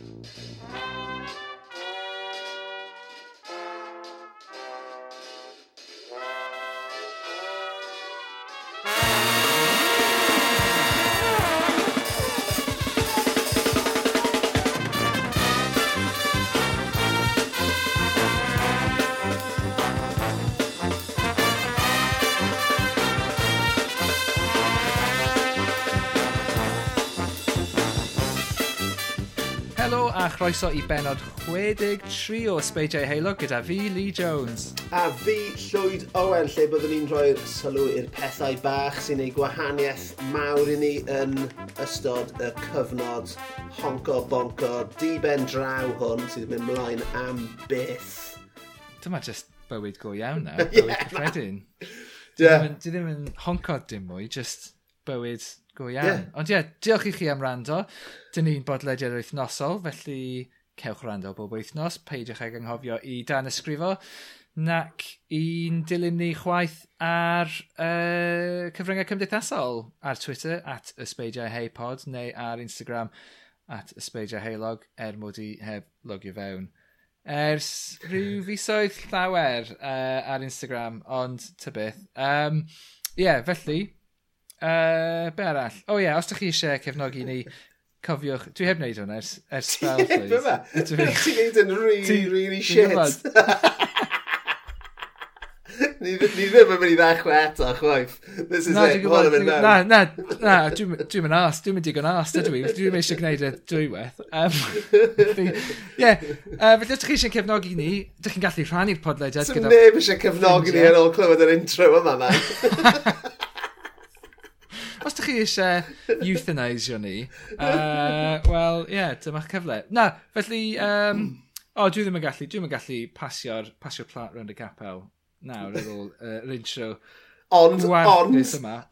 Música croeso i benod 63 o Sbeidiau Heilog gyda fi, Lee Jones. A fi, Llwyd Owen, lle byddwn ni'n rhoi'r sylw i'r pethau bach sy'n ei gwahaniaeth mawr i ni yn ystod y cyfnod honco bonco, diben draw hwn sydd yn mynd mlaen am byth. Dyma just bywyd go iawn na, bywyd yeah, cyffredin. Dwi yeah. ddim yn honco dim mwy, just bywyd go iawn. Yeah. Ond ie, yeah, diolch i chi am rando. Dyn ni'n bodlediad wythnosol, felly cewch rando bob wythnos. Peidiwch ag anghofio i dan ysgrifo. Nac i'n dilyn ni chwaith ar uh, cyfryngau cymdeithasol ar Twitter at ysbeidiau heipod neu ar Instagram at ysbeidiau heilog er mod i heb logio fewn ers rhyw fisoedd llawer uh, ar Instagram, ond ty beth. Um, yeah, felly, Uh, be arall? O oh, ie, yeah, os ydych chi eisiau cefnogi ni, cofiwch, dwi heb wneud hwn ers, ers fel, please. Ti'n gwneud yn really, really shit. ni, ni ddim yn mynd i ddechrau eto, chwaith. This is na, it, what am I Na, na, na, dwi'n mynd as, dwi'n mynd digon as, dydw i. Dwi'n mynd eisiau gwneud y dwywaith. Um, Ie, yeah, uh, felly os ydych chi eisiau cefnogi ni, ydych chi'n gallu rhannu'r podlediad. Sym neb eisiau cefnogi ni ar ôl clywed yr intro yma, man. os ydych chi eisiau euthanasio ni, uh, wel, ie, yeah, dyma'ch cyfle. Na, felly, um, o, oh, dwi ddim yn gallu, dwi ddim yn gallu pasio'r pasio plat rownd y capel nawr ar ôl uh, yr intro. Ond, ond,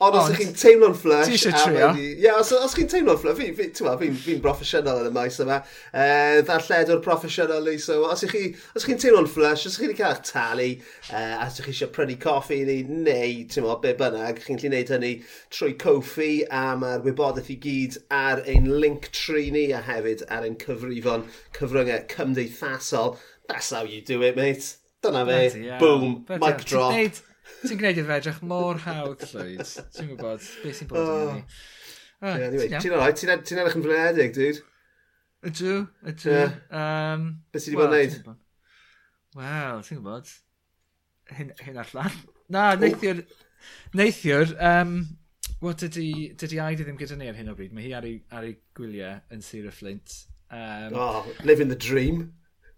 ond os ydych chi'n teimlo'n flush... Ti eisiau trio? Ie, yeah, os, os chi'n teimlo'n flush, fi'n fi, fi, fi, fi broffesiynol yn y maes yma. Uh, Ddarlledwr proffesiynol ni, so os ydych chi, os chi'n teimlo'n flush, os ydych chi'n cael eich talu, uh, os ydych chi eisiau prynu coffi ni, neu, ti'n mo, be bynnag, chi'n gallu gwneud hynny trwy coffi, a mae'r wybodaeth i gyd ar ein link tri ni, a hefyd ar ein cyfrifon cyfryngau cymdeithasol. That's how you do it, mate. Dyna fe. Boom. Mic drop. Ti'n Ti'n gwneud iddo fe edrych mor hawdd, Llwyd. Ti'n gwybod beth sy'n bod yn oh. hynny. Ti'n alright, ti'n edrych yn flinedig, dude. Ydw, ydw. Um, beth sy'n bod yn neud? Wel, ti'n gwybod. Hyn, hyn allan. Na, neithiwr, neithiwr, um, wel, dydy, dydy Aida ddim gyda ni ar hyn o bryd. Mae hi ar ei, ar ei gwyliau yn Sir y Flint. Um, oh, living the dream.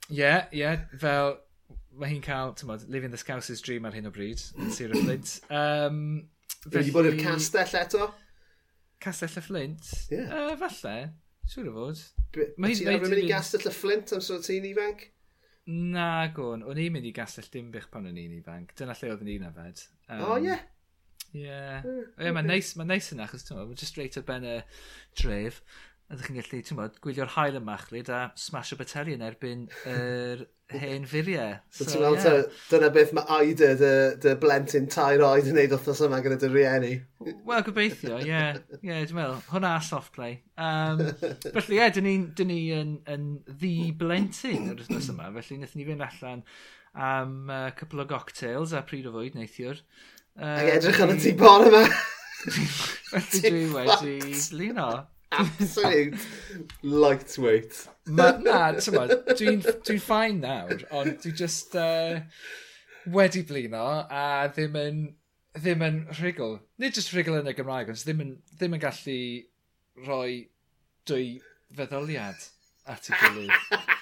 Ie, yeah, ie, yeah, fel mae hi'n cael, ti'n bod, Living the Scouser's Dream ar hyn o bryd, yn Sir y Flint. Um, felly... Wedi bod i'r castell eto? Castell y Flint? Yeah. Uh, falle, siŵr o fod. Mae hi'n mynd i gastell y Flint am sôn ti'n ifanc? Na, gwn. O'n i'n mynd i gastell Dimbych pan o'n i'n ifanc. Dyna lle oedd yn un afed. Um, o, oh, ie. Yeah. Ie. Yeah. Uh, yeah, okay. Mae'n neis, mae'n neis yna, achos ti'n meddwl, just straight up yn y dref ydych chi'n gallu, ti'n bod, gwylio'r hael yma chlyd a smash o bateli yn erbyn yr hen furiau. So, ti'n weld, yeah. dyna beth mae Aida, dy, dy blentyn tair oed yn neud wrthnos yma gyda dy rieni. Wel, gobeithio, ie. Yeah. Ie, yeah, dwi'n meddwl, hwnna a soft play. Um, felly, ie, yeah, dyn ni, dyn ni yn, yn ddi blentyn yr wrthnos yma, felly wnaethon ni fynd allan am uh, cwpl o cocktails a pryd o fwyd neithiwr. Uh, Ac edrych yn y tŷ bor yma. Felly dwi wedi luno absolute lightweight. Ma, na, ti'n dwi'n dwi ffain nawr, ond dwi just uh, wedi blino a ddim yn, ddim yn rhigl. Nid just rhigl yn y Gymraeg, ond ddim yn, ddim yn gallu rhoi dwy feddyliad at y gilydd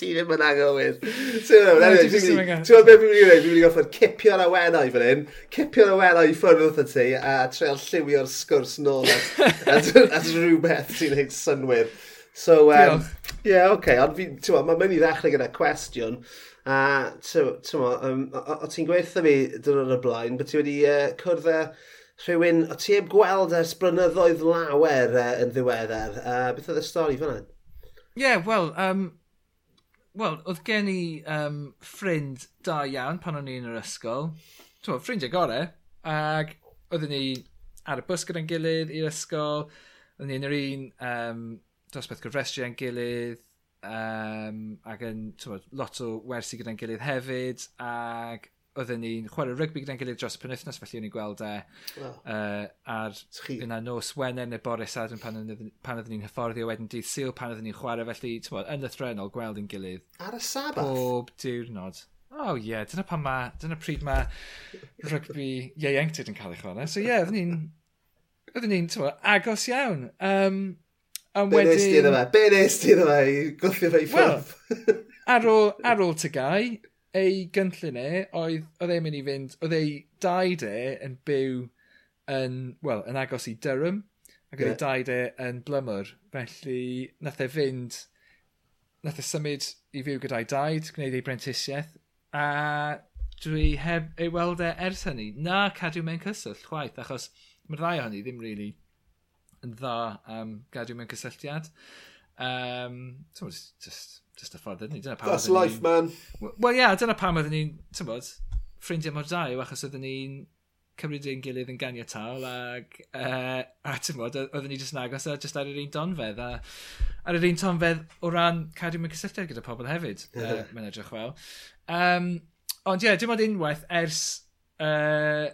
ti ddim yn anghywir. Ti'n gwybod beth fi'n mynd i wneud? Fi'n mynd i gorfod cipio'r awenau fan hyn, cipio'r awenau i ffwrdd wrth y ti, a treol lliwio'r sgwrs nôl at, at rhywbeth sy'n neud synwyr. So, um, ie, yeah, oce, okay, ond fi, ti'n gwybod, mae'n mynd i ddechrau gyda cwestiwn. A, ti'n gwybod, um, o ti'n gweithio fi dyn y blaen, bod ti wedi uh, cwrdd â rhywun, o ti heb gweld ers blynyddoedd lawer uh, yn ddiweddar. Uh, beth oedd y stori fan hyn? Ie, yeah, wel, um, Wel, oedd gen i um, ffrind da iawn pan o'n i yn yr ysgol. Twa, ffrindiau gore. Ac oedden ni ar y bus gyda'n gilydd i'r ysgol. Oedden ni yn yr un um, dosbeth gyfrestru yn gilydd. Um, ac yn twa, lot o wersi gyda'n gilydd hefyd. Ac oedden ni'n chwarae rygbi gyda'n gilydd dros y penwythnos, felly o'n i'n gweld e wow. uh, ar yna nos Wener neu Boris Adam pan, pan oedden ni'n hyfforddio wedyn dydd syl pan oedden ni'n chwarae, felly bod, yn y threnol gweld yn gilydd. Ar y sabath? Bob diwrnod. O oh, ie, yeah, dyna pan ma, dyna pryd ma rygbi ieuenctid yn cael ei chwarae. So ie, yeah, oedden ni'n oedden ni'n agos iawn. Um, Ond wedyn... Be nes ti iddo fe? Be nes ti iddo fe? Gwthio fe i ffwrdd? Well, ar ôl, ar ôl tygau, ei gynllun e, oedd, oedd e'n mynd i fynd, oedd ei daid e yn byw yn, well, yn agos i Durham, ac oedd yeah. ei daid e yn blymwr. Felly, nath e fynd, nath e symud i fyw gyda'i daid, gwneud ei brentisiaeth, a dwi heb ei weld e ers hynny. Na cadw mewn cyswllt, chwaith, achos mae'r ddau ohoni ddim really yn dda am um, gadw mewn cysylltiad. Um, so, just, just Just a ffordd, ydyn ni? Dyna That's life, man. Wel, ie, yeah, dyna pam oedden ni'n, ti'n bod, ffrindiau mor dau, achos oedden ni'n cymryd ein gilydd yn ganiataol ac uh, a ti'n bod, oedden ni jyst yn agos a jyst ar yr un donfedd a ar yr un tonfedd o ran cadw mewn cysylltiad gyda pobl hefyd uh, mae'n edrych fel um, ond ie, yeah, dim ond unwaith ers uh,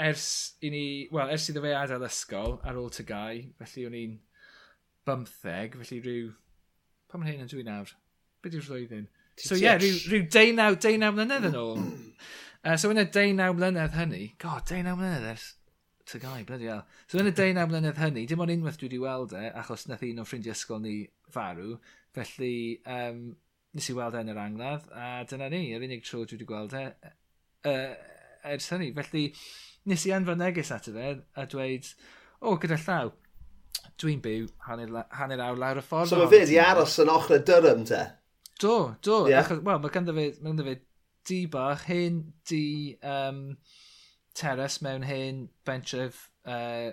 ers i ni wel, ers iddo fe adael ysgol ar ôl tygau, felly o'n i'n bymtheg felly rhyw pan mae'n hyn yn dwi nawr? Be di'r flwyddyn? So ie, yeah, rhyw, rhyw 19 mlynedd yn mm. ôl. Uh, so yn y 19 mlynedd hynny, god, 19 mlynedd ers tygau, bloody hell. So yn y 19 mlynedd hynny, dim ond unwaith dwi wedi weld e, achos nath un o ffrindiau ysgol ni farw, felly um, nes i weld e yn yr angladd, a dyna ni, yr unig tro dwi wedi gweld e uh, ers hynny. Felly nes i anfon neges ato fe a dweud, o, gyda llaw, dwi'n byw hanner, hanner awr lawr y ffordd. So mae fe di aros yn ochr y dyrym te? Do, do. Yeah. Wel, mae ganddo fe, mae ganddo fe di bach, hen di um, teres mewn hen bentref uh,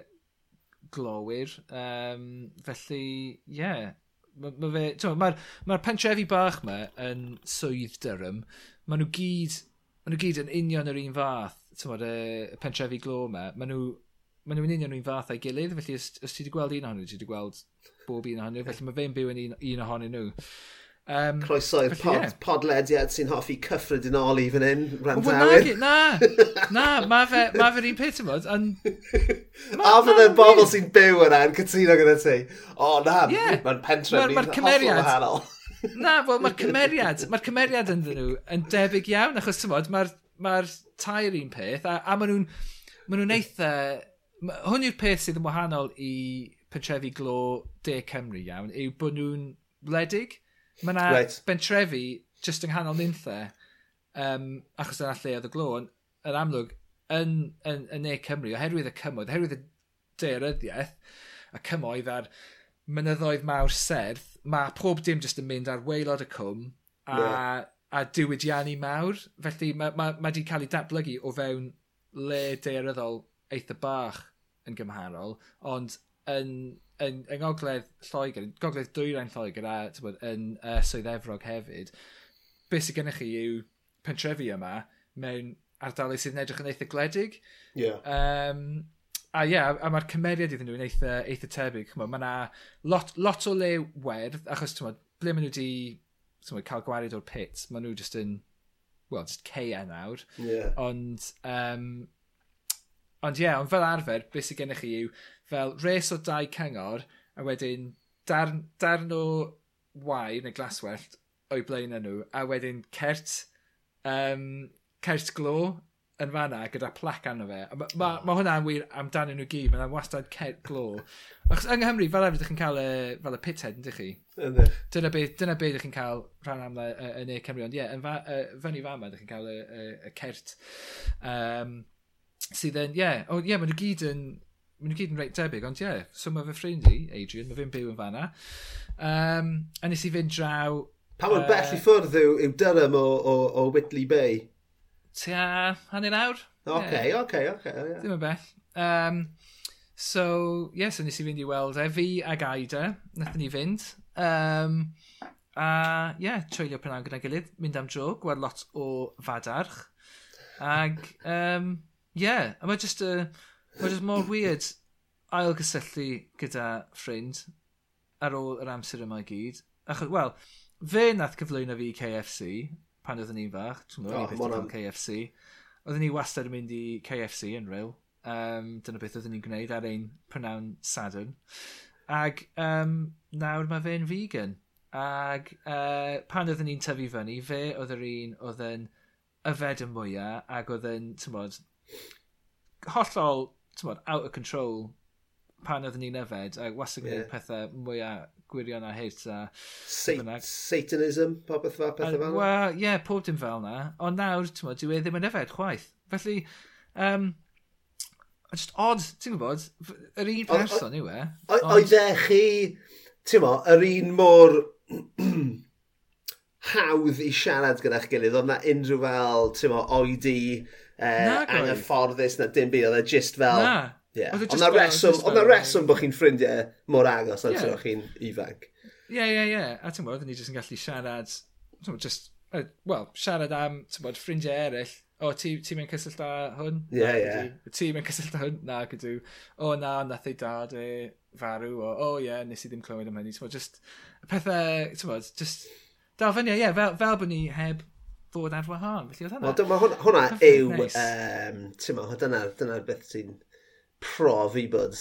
glowyr. Um, felly, ie. Yeah. Mae'r ma fe, mae'r ma, ma pentrefi bach ma yn swydd dyrym. maen nhw gyd, maen nhw gyd yn union yr un fath, tywod, y uh, pentrefi glo ma. maen nhw, ma nhw'n union yr un fath a'i gilydd, felly os, os ti wedi gweld un ohonyn nhw, ti wedi gweld bob un ohonyn nhw, felly mae fe'n byw yn un, un ohonyn nhw. Um, Croeso i'r pod, yeah. podlediad sy'n hoffi cyffredinoli fan hyn, Randawyr. Wel, na, na, ma fe, ma fe'r un peth ymwyd, ond... A fydd y bobl sy'n byw yna yn cytuno gyda ti. O, na, yeah. mae'n pentref pentre ni'n ma, ma hollol wahanol. na, wel, mae'r cymeriad, mae'r cymeriad ynddyn nhw yn debyg iawn, achos tymod, mae'r ma, ma tair un peth, a, a maen nhw'n ma nhw eitha... Hwn yw'r peth sydd yn wahanol i pentrefi glo De Cymru iawn, yw bod nhw'n wledig. Mae yna right. bentrefi just yng nghanol nunthau, um, achos yna lle oedd y glo, yn, yn amlwg, yn, yn, yn, Ne Cymru, oherwydd y cymoedd, oherwydd y deiryddiaeth, a cymoedd a'r mynyddoedd mawr serth, mae pob dim jyst yn mynd ar weilod y cwm a, yeah. a diwydiannu mawr. Felly mae ma, ma di cael ei datblygu o fewn le daearyddol eitha bach yn gymharol, ond yn, yn, yn Ngogledd Lloegr, Gogledd Dwyrain Lloegr a bod, yn uh, Swydd Efrog hefyd, beth sydd gennych chi yw pentrefi yma mewn ardaloedd sydd yn edrych yn eitha gledig. Yeah. Um, a ie, yeah, a mae'r cymeriad iddyn nhw yn eitha, eitha tebyg. Mae yna lot, lot o le werdd, achos tymod, ble maen nhw wedi cael gwared o'r pit, maen nhw just yn, well, just ceia nawr. Yeah. Ond, um, ond ie, yeah, ond fel arfer, beth sydd gennych chi yw, fel res o dau cyngor, a wedyn darn, darn o wai neu glaswellt o'i blaen nhw, a wedyn cert, um, cert glo yn fanna gyda plac arno fe. Mae ma, ma hwnna'n wir amdano nhw gyd, mae'n wastad cert glo. Achos yng Nghymru, fel efo, ydych chi'n cael y, fel y pithead, ydych chi? Ydych. Dyna be, dyna be ydych chi'n cael rhan am yn e Cymru. Ond ie, yeah, fa, uh, fyny fama, ydych chi'n cael y, y, y cert. Um, sydd yn, ie, yeah, oh, yeah, mae nhw gyd yn, maen nhw gyd yn reit debyg, ond ie, yeah, so mae fy ffrind i, Adrian, mae fe'n byw yn fanna. Um, a nes i fynd draw... Pa mor uh, bell i ffwrdd yw, yw Durham o, o, o Whitley Bay? Tua hanner awr. Oce, okay, yeah. oce, okay, oce. Okay, yeah. Ddim yn bell. Um, so, ie, yes, so nes i fynd i weld e. Fi ag Aida, nathon ni fynd. Um, a, ie, yeah, treulio prynawn gyda gilydd, mynd am dro, gweld lot o fadarch. Ag, um, ie, yeah, a mae jyst y... Uh, Mae jyst mor weird ailgysylltu gyda ffrind ar ôl yr amser yma i gyd. Achos, wel, fe nath cyflwyno fi KFC pan oeddwn i'n fach. Ti'n gwybod, oh, beth am KFC. Oeddwn ni wastad yn mynd i KFC yn ryw. Um, dyna beth oeddwn ni'n gwneud ar ein prynawn sadwn. Ag um, nawr mae fe'n vegan. Ag uh, pan oeddwn ni'n tyfu fyny, fe oedd yr un oedd yn yfed y mwyaf ac oedd yn, ti'n bod, hollol tywod, out of control pan oedden ni'n yfed, a wastad gwneud yeah. pethau mwyaf gwirion a hit a... Sat Satanism, popeth fel pethau fel yna? Wel, ie, yeah, pob dim fel na. Ond nawr, ti'n modd, dwi e ddim yn yfed chwaith. Felly, um, just odd, ti'n gwybod, yr un person yw e. Oedd e chi, ti'n mo, yr un mor hawdd i siarad gyda'ch gilydd, oedd na unrhyw fel, ti'n mo, oedi, uh, anghyfforddus na dim byd, oedd e just fel... Na. Yeah. Oedd e na reswm, oedd na reswm bod chi'n ffrindiau mor agos na yeah. chi'n ifanc. Ie, ie, ie. A ti'n bod, ni jyst yn gallu siarad, just, uh, well, siarad am, ti'n bod, ffrindiau eraill, o, ti, ti mewn cysyllt â hwn? Ie, yeah, ie. Yeah. Ti mewn cysyllt â hwn? Na, gydw. O, na, nath ei dad e farw, o, o, ie, nes i ddim clywed am hynny. Ti'n bod, just, pethau, ti'n bod, just, dal fyny, ie, fel, fel bod ni heb bod ar wahân. Felly oedd hwnna... Wel, dyma hwnna, hwnna yw, nice. um, ti'n meddwl, dyna'r dyna beth sy'n profi bod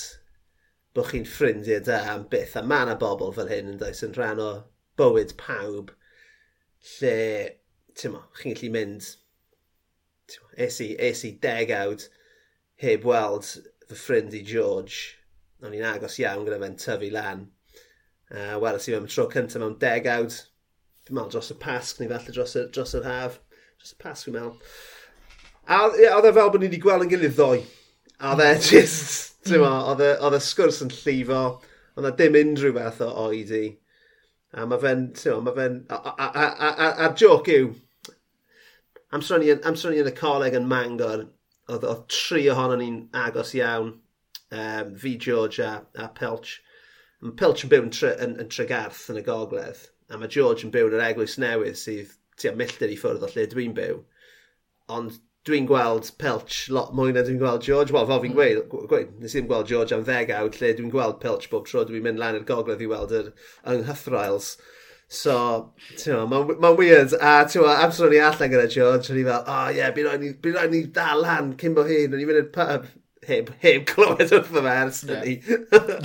bod chi'n ffrindiau da am byth. A mae yna bobl fel hyn yn does yn rhan o bywyd pawb lle, ti'n mo, chi'n gallu mynd, es i, es i degawd heb weld fy ffrind i George. O'n i'n agos iawn gyda fe'n tyfu lan. Uh, Wel, es i mewn tro cyntaf mewn degawd, dwi'n meddwl dros y pasg, neu falle dros, y, dros yr haf. Dros y pasg, dwi'n meddwl. A oedd e fel bod ni wedi gweld yn gilydd ddoe. A oedd e mm. just, ti'n meddwl, oedd e, y e sgwrs yn llifo, oedd e dim unrhyw beth o oedi. A mae fe'n, ti'n meddwl, mae fe'n, a, a, a, a, joc yw, amser ni, amser ni yn y coleg yn Mangor, oedd, oedd tri ohono ni'n agos iawn, um, fi George a, a Pelch. Mae Pelch yn byw yn, tre, yn, yn Tregarth yn y gogledd a mae George yn byw yn yr eglwys newydd sydd tu am milltir i ffwrdd o lle dwi'n byw. Ond dwi'n gweld Pelch lot mwy na dwi'n gweld George. Wel, fel fi'n hmm. gweud, gweud, nes i ddim gweld George am ddegawd lle dwi'n gweld Pelch bob tro dwi'n mynd lan i'r gogledd i weld yr ynghyffrails. So, ti'n mae'n ma weird. A ti'n ma, amser o'n i allan gyda George, o'n i fel, oh ie, yeah, bydd rhaid ni dal lan cyn bo hyn, o'n i'n mynd i'r pub heb, heb clywed wrth fy mers, yeah.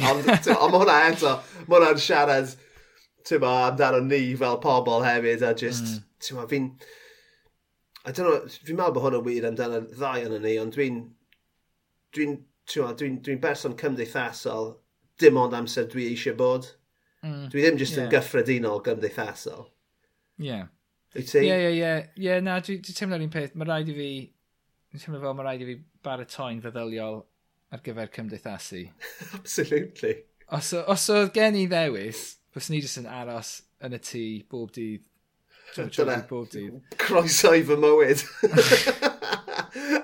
ond, ond mae hwnna eto, mae hwnna'n siarad ti'n ma, amdano ni fel pobl hefyd, a just, mm. ti'n ma, fi'n... I don't know, fi'n meddwl bod hwnna wir amdano ddau yn ni, ond dwi'n... Dwi'n dwi'n dwi, dwi berson cymdeithasol, dim ond amser dwi eisiau bod. Mm. Dwi ddim jyst yeah. yn gyffredinol gymdeithasol. Ie. Yeah. Wyt ti? Ie, ie, ie. Ie, na, dwi'n dwi teimlo'r un peth. Mae rhaid i fi... Dwi'n teimlo fel mae rhaid i fi baratoi'n feddyliol ar gyfer cymdeithasu. Absolutely. Os, os oedd gen i ddewis, Fos ni jyst yn aros yn y tŷ bob dydd. Dyna. Bob dydd. Croeso i fy mywyd.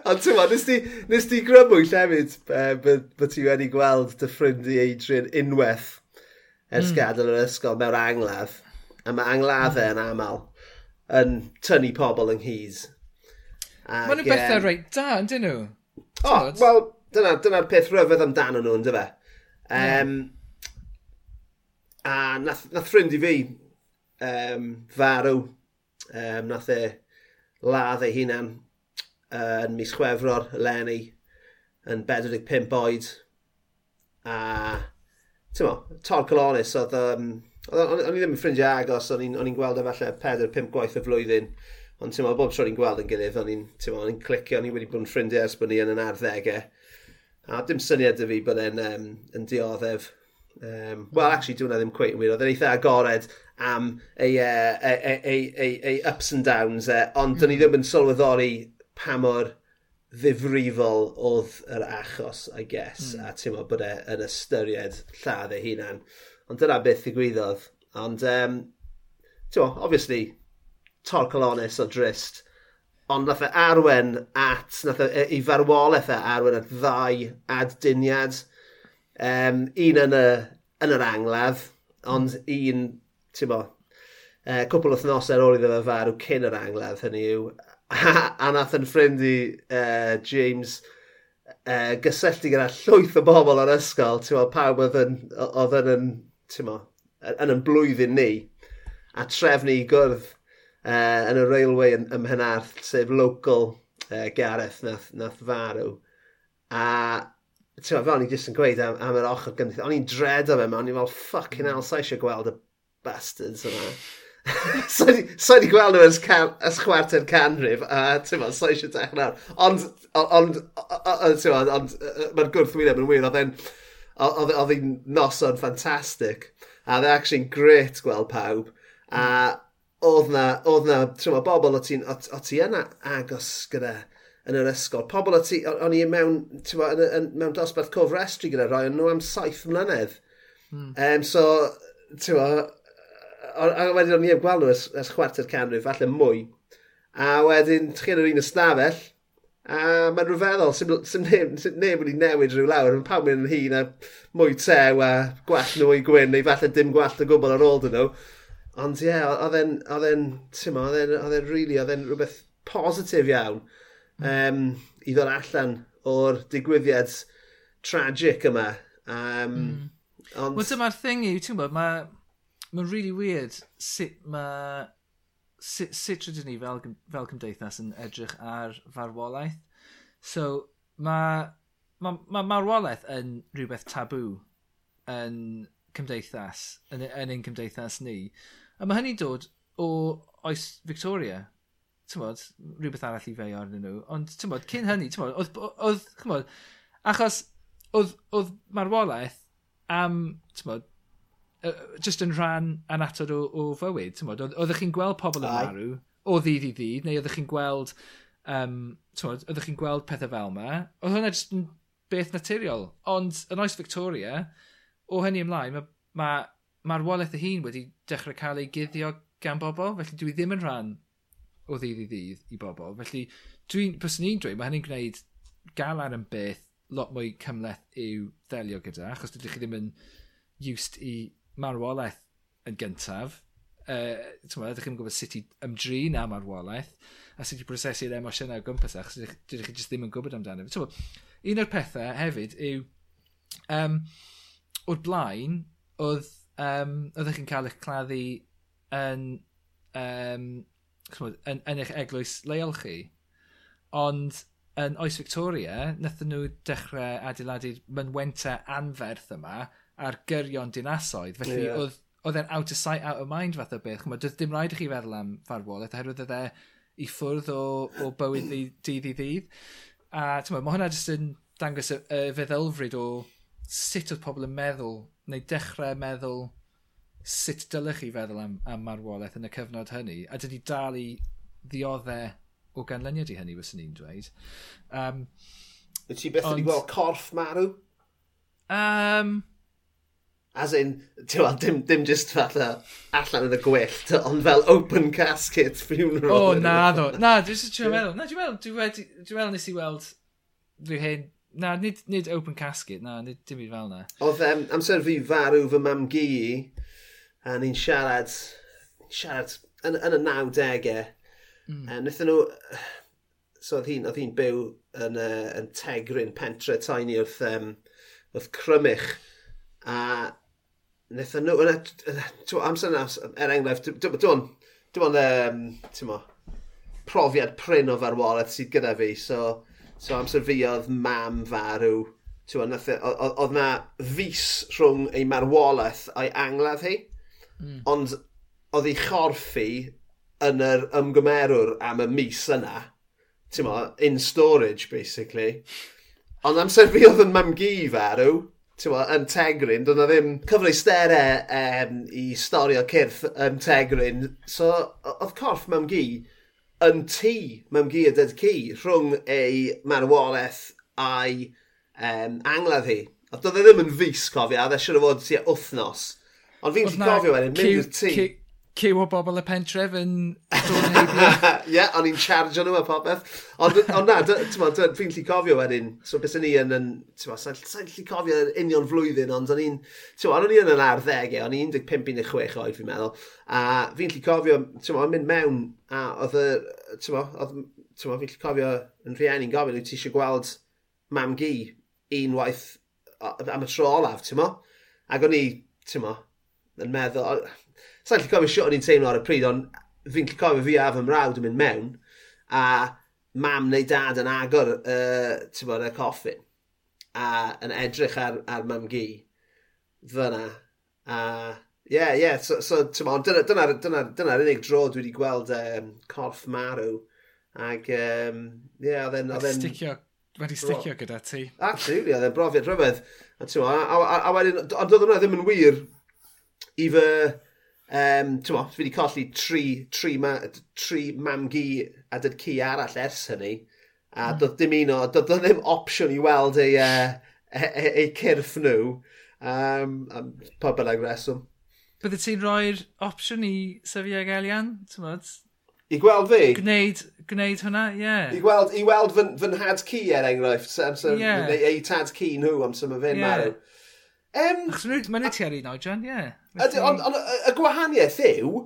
Ond ti'n nes ti, nes di grybwyll hefyd bod ti wedi gweld dy ffrind i Adrian unwaith ers mm. gadael yr ysgol mewn angladd. A mae angladdau yn aml yn tynnu pobl yng Nghys. Mae nhw bethau reit da, ydyn nhw? O, oh, wel, dyna'r dyna peth rhyfedd amdano nhw, ynddo fe. Um, mm A nath, nath ffrind i fi, um, farw, um, nath e ladd ei hunan uh, yn mis chwefror eleni yn 45 oed. A, ti'n mo, Tor Colonis, oedd, um, o'n i ddim yn ffrindiau agos, o'n i'n gweld efallai 4-5 gwaith y flwyddyn. Ond ti'n mo, bob tro ni'n gweld yn gilydd, o'n i'n clicio, o'n i wedi bod yn ffrindiau ers bod ni yn yn arddegau. A dim syniad y fi bod e'n um, yn dioddef Um, Wel, hmm. actually, dwi'n ddim cweith yn wir. Oedd e'n eitha agored am ei, uh, ei, ei, ei, ei e ups and downs, uh, ond mm. dyn ni hmm. ddim yn sylweddoli pa mor ddifrifol oedd yr achos, I guess, mm. a ti'n meddwl bod e yn ystyried lladd ei hunan. Ond dyna beth ddigwyddodd. Ond, um, ti'n meddwl, obviously, torcalonis o drist, ond nath e arwen at, nath e, i farwolaeth e arwen at ddau addyniad, Um, un yn, y, yn yr angladd, ond un, ti'n bo, uh, cwpl o thnos ar ôl iddo fe farw cyn yr angladd hynny yw, a nath yn ffrind i uh, James uh, gysylltu gyda llwyth o bobl o'r ysgol, ti'n bo, pawb oedd yn, oedd yn, yn, ti'n bo, yn yn blwyddyn ni, a trefnu i gwrdd uh, yn y railway ym Mhenarth, sef local uh, Gareth nath, nath farw. A ti'n fel ni jyst yn gweud am, am yr ochr gynnydd, o'n i'n dredo fe, o'n i'n fel, ffucking hell, sa eisiau gweld y bastards yma. sa'i so wedi gweld nhw ys, can, ys chwarter canrif, a ti'n fawr, sa'i eisiau dechrau. nawr. Ond, ond, ti'n fawr, ond, mae'r gwrthwyneb yn wir, oedd hi'n noson ffantastig, a oedd actually'n gret gweld pawb, a hmm. oedd na, oedd na, ti'n fawr, bobl o ti yna agos gyda, yn yr ysgol. Pobl o ti, o'n i mewn, ti'n yn, yn, mewn dosbarth cofrestru gyda rhai, ond nhw am saith mlynedd. Mm. Um, so, ti'n ma, a wedyn o'n i am gweld nhw ys, ys chwarter canrif, falle mwy. A wedyn, chi yn yr un ystafell, a mae'n rhyfeddol, sy'n neb, sy neb wedi newid rhyw lawr, mae'n pawb mynd yn hun a mwy tew a gwell nhw i gwyn, neu falle dim gwell o gwbl ar ôl dyn nhw. Ond ie, yeah, oedd e'n, oedd e'n, ti'n ma, oedd e'n, oedd e'n really, oedd e'n rhywbeth positif iawn um, i ddod allan o'r digwyddiad tragic yma. Um, mm. ond... Wel, dyma'r thing yw, ti'n gwybod, mae'n ma really weird sut mae sut, sut rydyn ni fel, fel cymdeithas yn edrych ar farwolaeth. So, mae ma, ma marwolaeth yn rhywbeth tabw yn cymdeithas, yn, yn ein cymdeithas ni. A mae hynny'n dod o oes Victoria, tymod, rhywbeth arall i feio arnyn nhw. Ond, tymod, cyn hynny, tymod, oedd, oedd, chymod, achos oedd, oedd marwolaeth am, tymod, just yn rhan anatod o, o fywyd, tymod, oeddech chi'n gweld pobl yn marw o ddydd i ddydd, neu oeddech chi'n gweld, um, tymod, oeddech chi'n gweld pethau fel yma, oedd hwnna just yn beth naturiol. Ond yn oes Victoria, o hynny ymlaen, mae ma, marwolaeth y hun wedi dechrau cael ei guddio gan bobl, felly dwi ddim yn rhan o ddydd i ddydd i bobl. Felly, dwi'n, byswn ni'n dweud, mae hynny'n gwneud galar yn beth lot mwy cymleth i'w ddelio gyda, achos dydych chi ddim yn used i marwolaeth yn gyntaf. Uh, Tyma, ydych chi'n gwybod sut i ymdrin am marwolaeth a sut i brosesu'r emosiynau o gwmpas e, achos dydych chi jyst ddim yn gwybod amdano. Tyma, un o'r pethau hefyd yw um, o'r blaen oedd um, oeddech chi'n cael eich claddu yn um, chmod, yn, yn eich eglwys leol chi. Ond yn oes Victoria, nethon nhw dechrau adeiladu'r mynwenta anferth yma ar gyrion dinasoedd. Felly yeah. oedd oedd e'n out of sight, out of mind fath o beth. Chymod, doedd dim rhaid i chi feddwl am farwolaeth, oherwydd oedd e i ffwrdd o, o bywyd dydd i ddydd. A tyma, mae hwnna jyst yn dangos y, y feddylfryd o sut oedd pobl yn meddwl, neu dechrau meddwl sut dylech chi feddwl am, am marwolaeth yn y cyfnod hynny, a dydy dal i ddioddau o ganlyniad i hynny, fyswn ni'n dweud. Um, Wyt ti beth ond... wedi gweld corff marw? Um, As in, ti'n gweld, dim, dim just fatha allan yn y gwyllt, ond fel open casket funeral. O, oh, na ddo. Na, dwi'n siarad meddwl. Na, dwi'n meddwl, dwi'n meddwl, nes i weld rhyw hyn. Na, nid, nid open casket, na, nid dim byd fel na. Oedd um, amser fi farw fy mam gi, a ni'n siarad, siarad yn, yn y 90au. Mm. A wnaethon nhw, so oedd hi'n hi byw yn, uh, yn Tegrin, pentre tiny wrth, um, wrth Crymych. A wnaethon nhw, yna, amser yna, er enghraifft, dwi'n dim ond, um, profiad pryn o farwolaeth sydd gyda fi, so, so amser fi oedd mam farw, oedd na fus rhwng ei marwolaeth a'i angladd hi. Mm. Ond oedd ei chorffi yn yr ymgymerwr am y mis yna, ti'n mo, in storage, basically. Ond amser fi oedd yn mam gi farw, ti'n mo, yn Tegrin, doedd na ddim cyfreustere um, i storio cyrff yn Tegrin. So, oedd corff mamgu yn tŷ mamgu a dyd cu rhwng ei marwolaeth a'i um, angladd hi. Oedd doedd e ddim yn fus, cofio, oedd e siwr o fod tua wythnos Ond fi'n gallu cofio wedyn, mynd i'r tŷ. Cyw o bobl y pentref yn dod yn heibio. Ie, o'n i'n charge nhw a popeth. Ond on na, fi'n lli cofio wedyn, so bys ni yn, yn sa'n lli cofio union flwyddyn, ond o'n i'n, o'n i yn yn arddegau, o'n i'n 15-16 oed fi'n meddwl, a fi'n lli cofio, o'n mynd mewn, a oedd y, oedd, fi'n lli cofio yn rhieni'n gofyn, wyt ti eisiau gweld mam gi unwaith am y tro olaf, ti'n mo? Ac o'n i, ti'n mo, yn meddwl... Sa'n lli cofio siwt o'n i'n teimlo ar y pryd, ond fi'n cofio fi a fy mrawd yn mynd mewn, a mam neu dad yn agor uh, bod, y coffin, a yn edrych ar, ar mam gi fyna. A ie, yeah, ie, yeah, so, so dyna'r dyna, dyna, dyna, unig dro dwi wedi gweld um, corff marw. Ac, um, ie, yeah, oedd e'n... Sticio, wedi sticio gyda ti. Absolutely, oedd e'n brofiad rhyfedd. A, a, a, a, a wedyn, ond oedd hwnna ddim yn wir i fy... Um, mo, fi wedi colli tri, tri, ma, tri mamgi a dyd ci arall ers hynny. A mm. doedd dim un o, doedd ddim opsiwn i weld ei, uh, ei, e, ei, cyrff nhw. Um, am pa bynnag reswm. Bydde ti'n rhoi'r opsiwn i Safiag Elian, ti'n modd? I gweld fi? Gwneud, gwneud hwnna, ie. Yeah. I gweld, i weld fy, fy nhad ci er enghraifft, am yeah. ei tad ci nhw am sy'n mynd yeah. marw. Um, Achos Mae'n ti ar un oedran, ie. Ond y gwahaniaeth yw,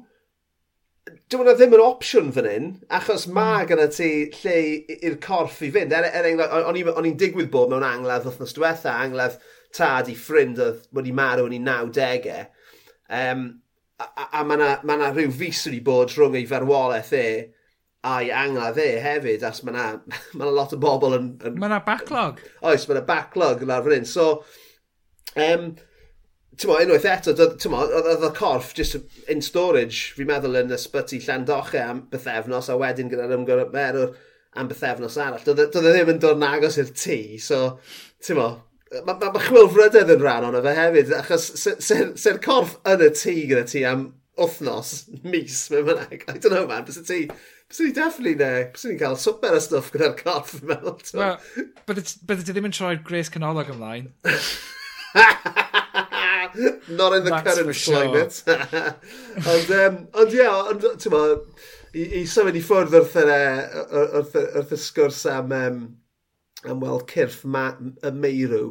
dwi'n meddwl ddim yn opsiwn fan hyn, achos mm. mae gyda ti lle i'r corff i fynd. Er, er enghraifft, o'n i'n digwydd bod mewn angladd wythnos diwetha, angladd tad i ffrind oedd wedi marw yn ei 90au. Um, a, a, a mae yna ma rhyw fus wedi bod rhwng ei farwolaeth e a'i angladd e hefyd, as mae yna ma, lot o bobl yn... yn mae yna backlog. Oes, mae yna backlog yn ar fan hyn. So, Um, Tymo, unwaith eto, oedd y corff just in storage, fi'n meddwl yn ysbyty Llandoche am bythefnos, a wedyn gyda'r ymgyrmerwr am bythefnos arall. Doedd e ddim yn dod yn agos i'r tŷ, so, tymo, mae ma, ma chwilfrydedd yn rhan o'n fe hefyd, achos sy'r sy corff yn y tŷ gyda ti am wythnos, mis, mewn mynnag. I don't know, man, bys y ti, bys ni'n definitely ne, bys ni'n cael swper o stwff gyda'r corff, yn meddwl. Wel, bydde ti ddim yn troi'r gres canolog ymlaen. Not in the That's current sure. climate. ond, um, ond ie, ond, ti'n mo, i, i symud i ffwrdd wrth, yr, e, wrth, wrth y sgwrs am, um, am weld cyrff ma, y meirw,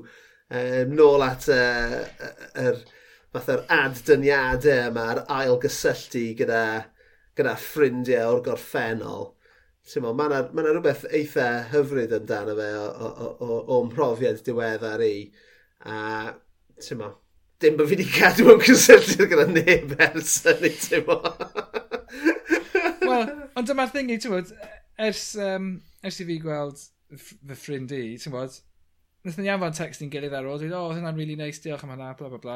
um, nôl at e, e, yr uh, er, fatha'r ad-dyniadau yma'r ail-gysylltu gyda, gyda ffrindiau o'r gorffennol. Mae yna ma rhywbeth eitha hyfryd amdano fe o, o, o, o, o mhrofiad diweddar i. Uh, A, ti'n mo, dim bod fi wedi cadw yn cysylltu gyda neb ers hynny, ti'n mo. Wel, ond dyma'r thingy, ti'n bod, ers, um, ers i fi gweld fy ffrind i, ti'n bod, Nethon ni anfon text ni'n gilydd ar ôl, dwi'n, o, oh, hynna'n really nice, diolch am hynna, bla bla bla.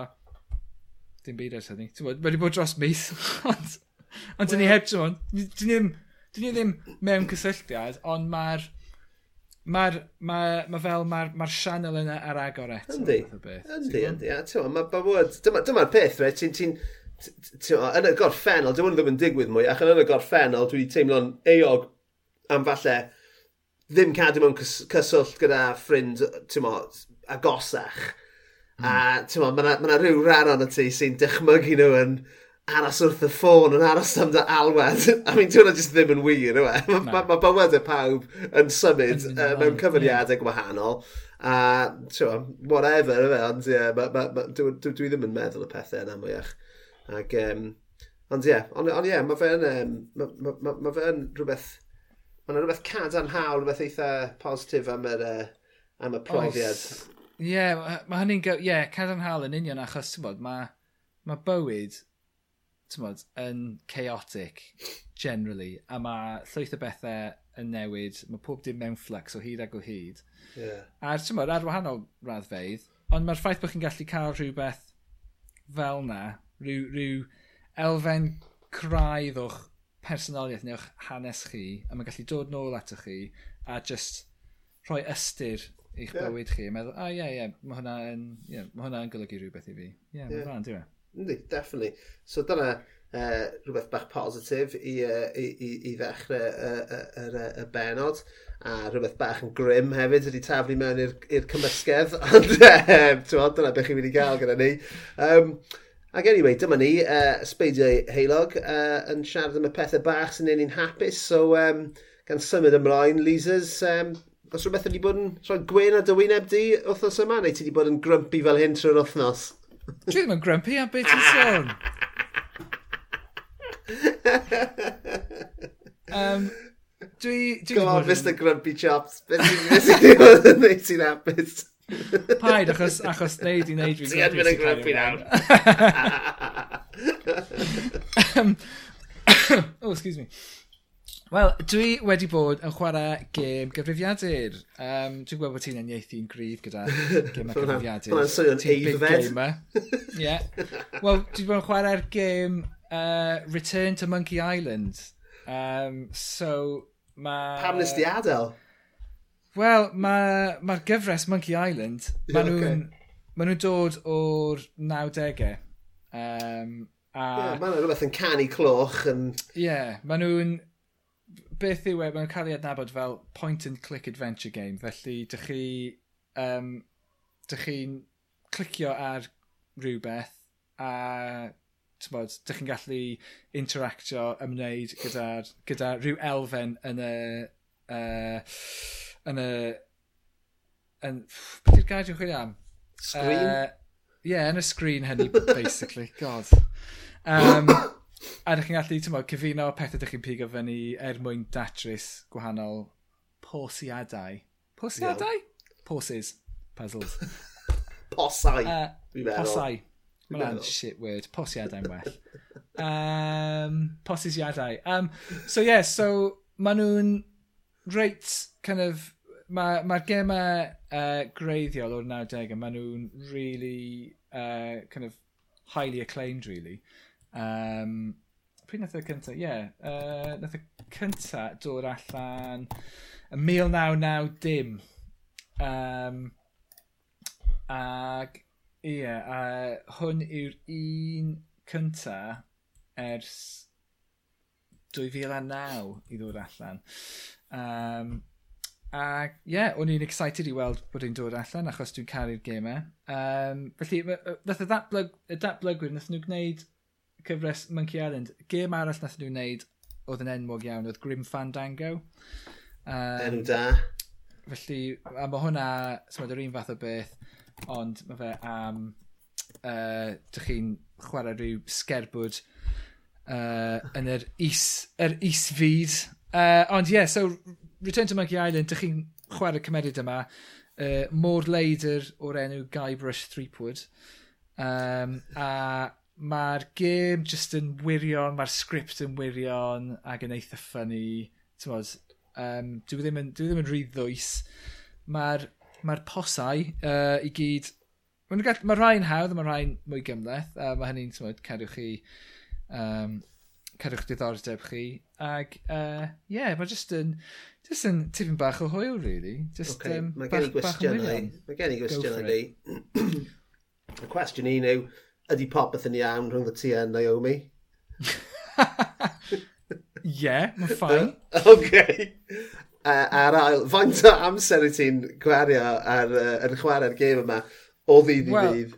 Dim byd ers hynny. Ti'n bod, wedi bod dros mis, ond, ond dyn ni heb, ti'n bod, dyn ni ddim mewn cysylltiad, ond mae'r Mae'r, ma, ma fel, mae'r ma sianel yna ar agor eto. Yndi, yndi, yndi. A ti'n dyma'r dyma peth, re, ti'n, ti'n, yn y gorffennol, dim ond ddim yn digwydd mwy, ac yn y gorffennol, dwi wedi teimlo'n eog am falle ddim cadw mewn cyswllt gyda ffrind, ti'n mo, agosach. Mm. A hmm. ti'n mo, mae yna ma rhyw rhan o'n ti sy'n dychmygu nhw yn, aros wrth y ffôn yn aros am dy alwad. I mean, dwi'n just ddim yn wir, yw e? Mae no. ma, ma bywydau pawb yn symud uh, mewn cyfriadau gwahanol. A, tiwa, whatever, yw e? Ond, ie, yeah, dwi, dwi, dwi ddim yn meddwl y pethau yna mwyach. Ac, um, ond, ie, yeah, ond, on, yeah, mae fe'n um, ma, ma, ma, ma fe rhywbeth... Mae yna rhywbeth cadarnhaol, rhywbeth eitha positif am yr, uh, am y profiad. Ie, yeah, mae hynny'n... Ie, yeah, cadarnhaol yn union achos, ti'n bod, mae ma bywyd tymod, yn chaotic, generally, a mae llwyth o bethau yn newid, mae pob dim mewn flux o hyd ag o hyd. Yeah. A tymod, ar wahanol raddfeidd, ond mae'r ffaith bod chi'n gallu cael rhywbeth fel na, rhyw, rhyw elfen craidd o'ch personoliaeth neu'ch hanes chi, a mae'n gallu dod nôl atoch chi, a just rhoi ystyr i'ch yeah. bywyd chi, a meddwl, a oh, ie, yeah, ie, yeah, mae hwnna'n yeah, ma hwnna golygu rhywbeth i fi. Ie, yeah, yeah. mae'n rhan, dwi'n e? Yndi, definitely. So dyna uh, rhywbeth bach positif i, uh, i, i, i ddechrau y, y, y, y benod. A rhywbeth bach yn grym hefyd ydy taflu mewn i'r cymysgedd. Ond uh, dyna beth chi'n mynd i gael gyda ni. Um, Ac anyway, dyma ni, uh, Sbeidio Heilog, uh, yn siarad am y pethau bach sy'n ei ni'n hapus. So, um, gan symud ymlaen, Lisas, um, os rhywbeth wedi bod yn rhoi gwyn a dywyneb di wythnos yma, neu ti wedi bod yn grumpy fel hyn trwy'r wythnos? Dwi ddim yn grumpy am beth i'n sôn. um, dwi... dwi Go on, Mr Grumpy Chops. Beth ti'n bod yn neud ti'n apus? Paid, achos, achos neud i neud fi'n grumpy. Ti'n mynd yn grumpy nawr. um, oh, excuse me. Wel, dwi wedi bod yn chwarae gêm gyfrifiadur. Um, dwi'n gweld bod ti'n enniaethu'n gryf gyda gêm gyfrifiadur. Fyna'n swnio'n eiddfed. Ie. Wel, dwi wedi bod yn chwarae'r gêm uh, Return to Monkey Island. Um, so, mae... Pam nes di adael? Wel, mae'r ma gyfres Monkey Island, yeah, maen nhw'n okay. ma nhw dod o'r 90au. Um, a... Yeah, maen rhywbeth yn canu cloch. Ie, yeah, maen nhw'n beth yw e, mae'n cael ei adnabod fel point-and-click adventure game. Felly, dych chi... Um, dych chi'n clicio ar rhywbeth a bod, dych chi'n gallu interactio, ymwneud gyda, gyda rhyw elfen yn y... Uh, yn y... Yn, beth yw'r gair dwi'n chwilio am? Screen? Uh, yeah, yn y screen hynny, basically. God. Um, A ydych chi'n gallu, ti'n bod, cyfuno pethau ydych chi'n pigo fyny er mwyn datrys gwahanol posiadau. Posiadau? Yeah. Poses. Puzzles. posau. Uh, posau. Mae'n shit word. Posiadau'n well. um, posisiadau. Um, so yeah, so maen nhw'n reit kind of mae'r ma gemau uh, greiddiol o'r 90au, maen nhw'n really uh, kind of highly acclaimed, really. Um, pryd nath y cynta? Ie, yeah. uh, nath y cynta dod allan yn 1990. dim. Um, ag, ie, yeah, a uh, hwn yw'r un cynta ers 2009 i ddod allan. Um, a ie, yeah, o'n i'n excited i weld bod e'n dod allan achos dwi'n caru'r gemau. Um, felly, nath y datblygwyr, nath nhw gwneud cyfres Monkey Island. Gêm arall nath nhw wneud oedd yn enwog iawn, oedd Grim Fandango. Um, Enw da. Felly, a mae hwnna, symud yr un fath o beth, ond mae fe am, uh, dych chi'n chwarae rhyw sgerbwd uh, yn yr is, yr is fyd. Uh, ond ie, yeah, so Return to Monkey Island, dych chi'n chwarae cymeriad yma, uh, Môr Leidr o'r enw Guybrush Threepwood. Um, a Mae'r gêm just yn wirion, mae'r sgript yn wirion ac yn eitha ffynnu. Um, dwi, ddim yn, dwi e ddim yn rhy ddwys. Mae'r mae posau uh, i gyd... Mae ma rhai'n hawdd a mae rhai'n mwy gymleth. A mae hynny'n cadwch chi... Um, cadwch diddordeb chi. Ac, ie, uh, yeah, mae just yn... Just yn tipyn bach o hwyl, really. Just, okay. um, mae gen i gwestiynau. Mae gen i gwestiynau di. y cwestiwn un yw, ydy popeth yn iawn rhwng y ti a Naomi? Ie, mae'n ffain. OK. Uh, ar ail, faint o amser i ti'n gwario ar, uh, ar chwarae'r gêm yma o ddydd i well, ddydd?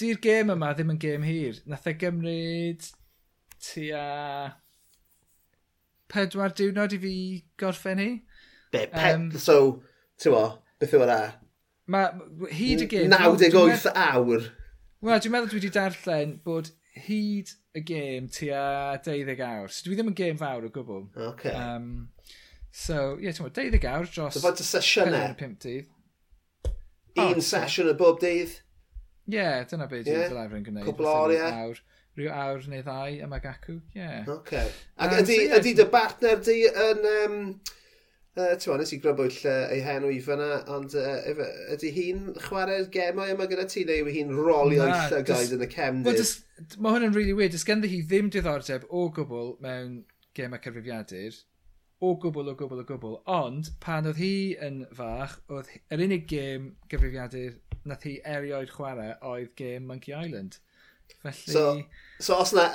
Di'r gêm yma ddim yn gêm hir. Nath e gymryd tua pedwar diwrnod i fi gorffen hi. Be, pe... Um, so, ti'n mo, beth yw e yna? Mae hyd y gêm... 98 awr. Wel, dwi'n meddwl dwi wedi darllen bod hyd y gêm tua 12 awr. So dwi ddim yn gêm fawr o gwbl. Okay. Um, so, ie, yeah, ti'n 12 awr dros... So, fod y sesiynau? 5 dydd. Un oh, sesiwn y bob dydd? Ie, yeah, dyna beth yeah. dwi'n lawr yn gwneud. Cwbl oriau? Awr, rhyw awr neu ddau yma gacw, ie. Yeah. Okay. Ac um, ydy, so, yeah, ydy dy partner di yn... Um, Uh, Ti'n Tewa, nes i grybwyll uh, ei henw i fyna, ond uh, ydy hi'n chwarae'r gemau yma gyda ti, neu yw hi'n rolio i llygaid yn y cefndir? Well, mae hwn yn really weird. Does ganddi hi ddim diddordeb o gwbl mewn gemau cyfrifiadur, o gwbl, o gwbl, o gwbl, ond pan oedd hi yn fach, oedd yr unig gêm gyfrifiadur nath hi erioed chwarae oedd gêm Monkey Island. Felly... So, so os na,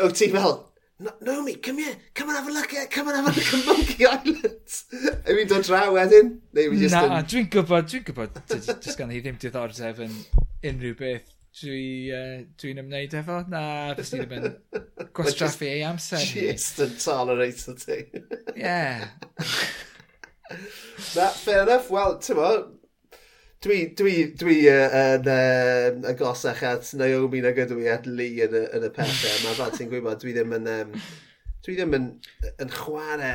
wyt ti fel, no, Naomi, come here, come and have a look at, come and have a look at Monkey Island. Yw i'n dod draw wedyn? Neu just Na, yn... dwi'n gwybod, dwi'n gwybod, jyst gan i ddim diddordeb yn unrhyw beth dwi, uh, dwi'n ymwneud efo. Na, fes ni ddim yn gwastraffu ei amser. Just yn tolerate ti. yeah. Na, fair enough. Wel, ti'n mo, dwi, dwi, dwi yn uh, um, agosach at Naomi nag ydw i at Lee yn y, yn y pethau. Mae fel ti'n gwybod, dwi ddim yn, um, dwi ddim yn, yn chwarae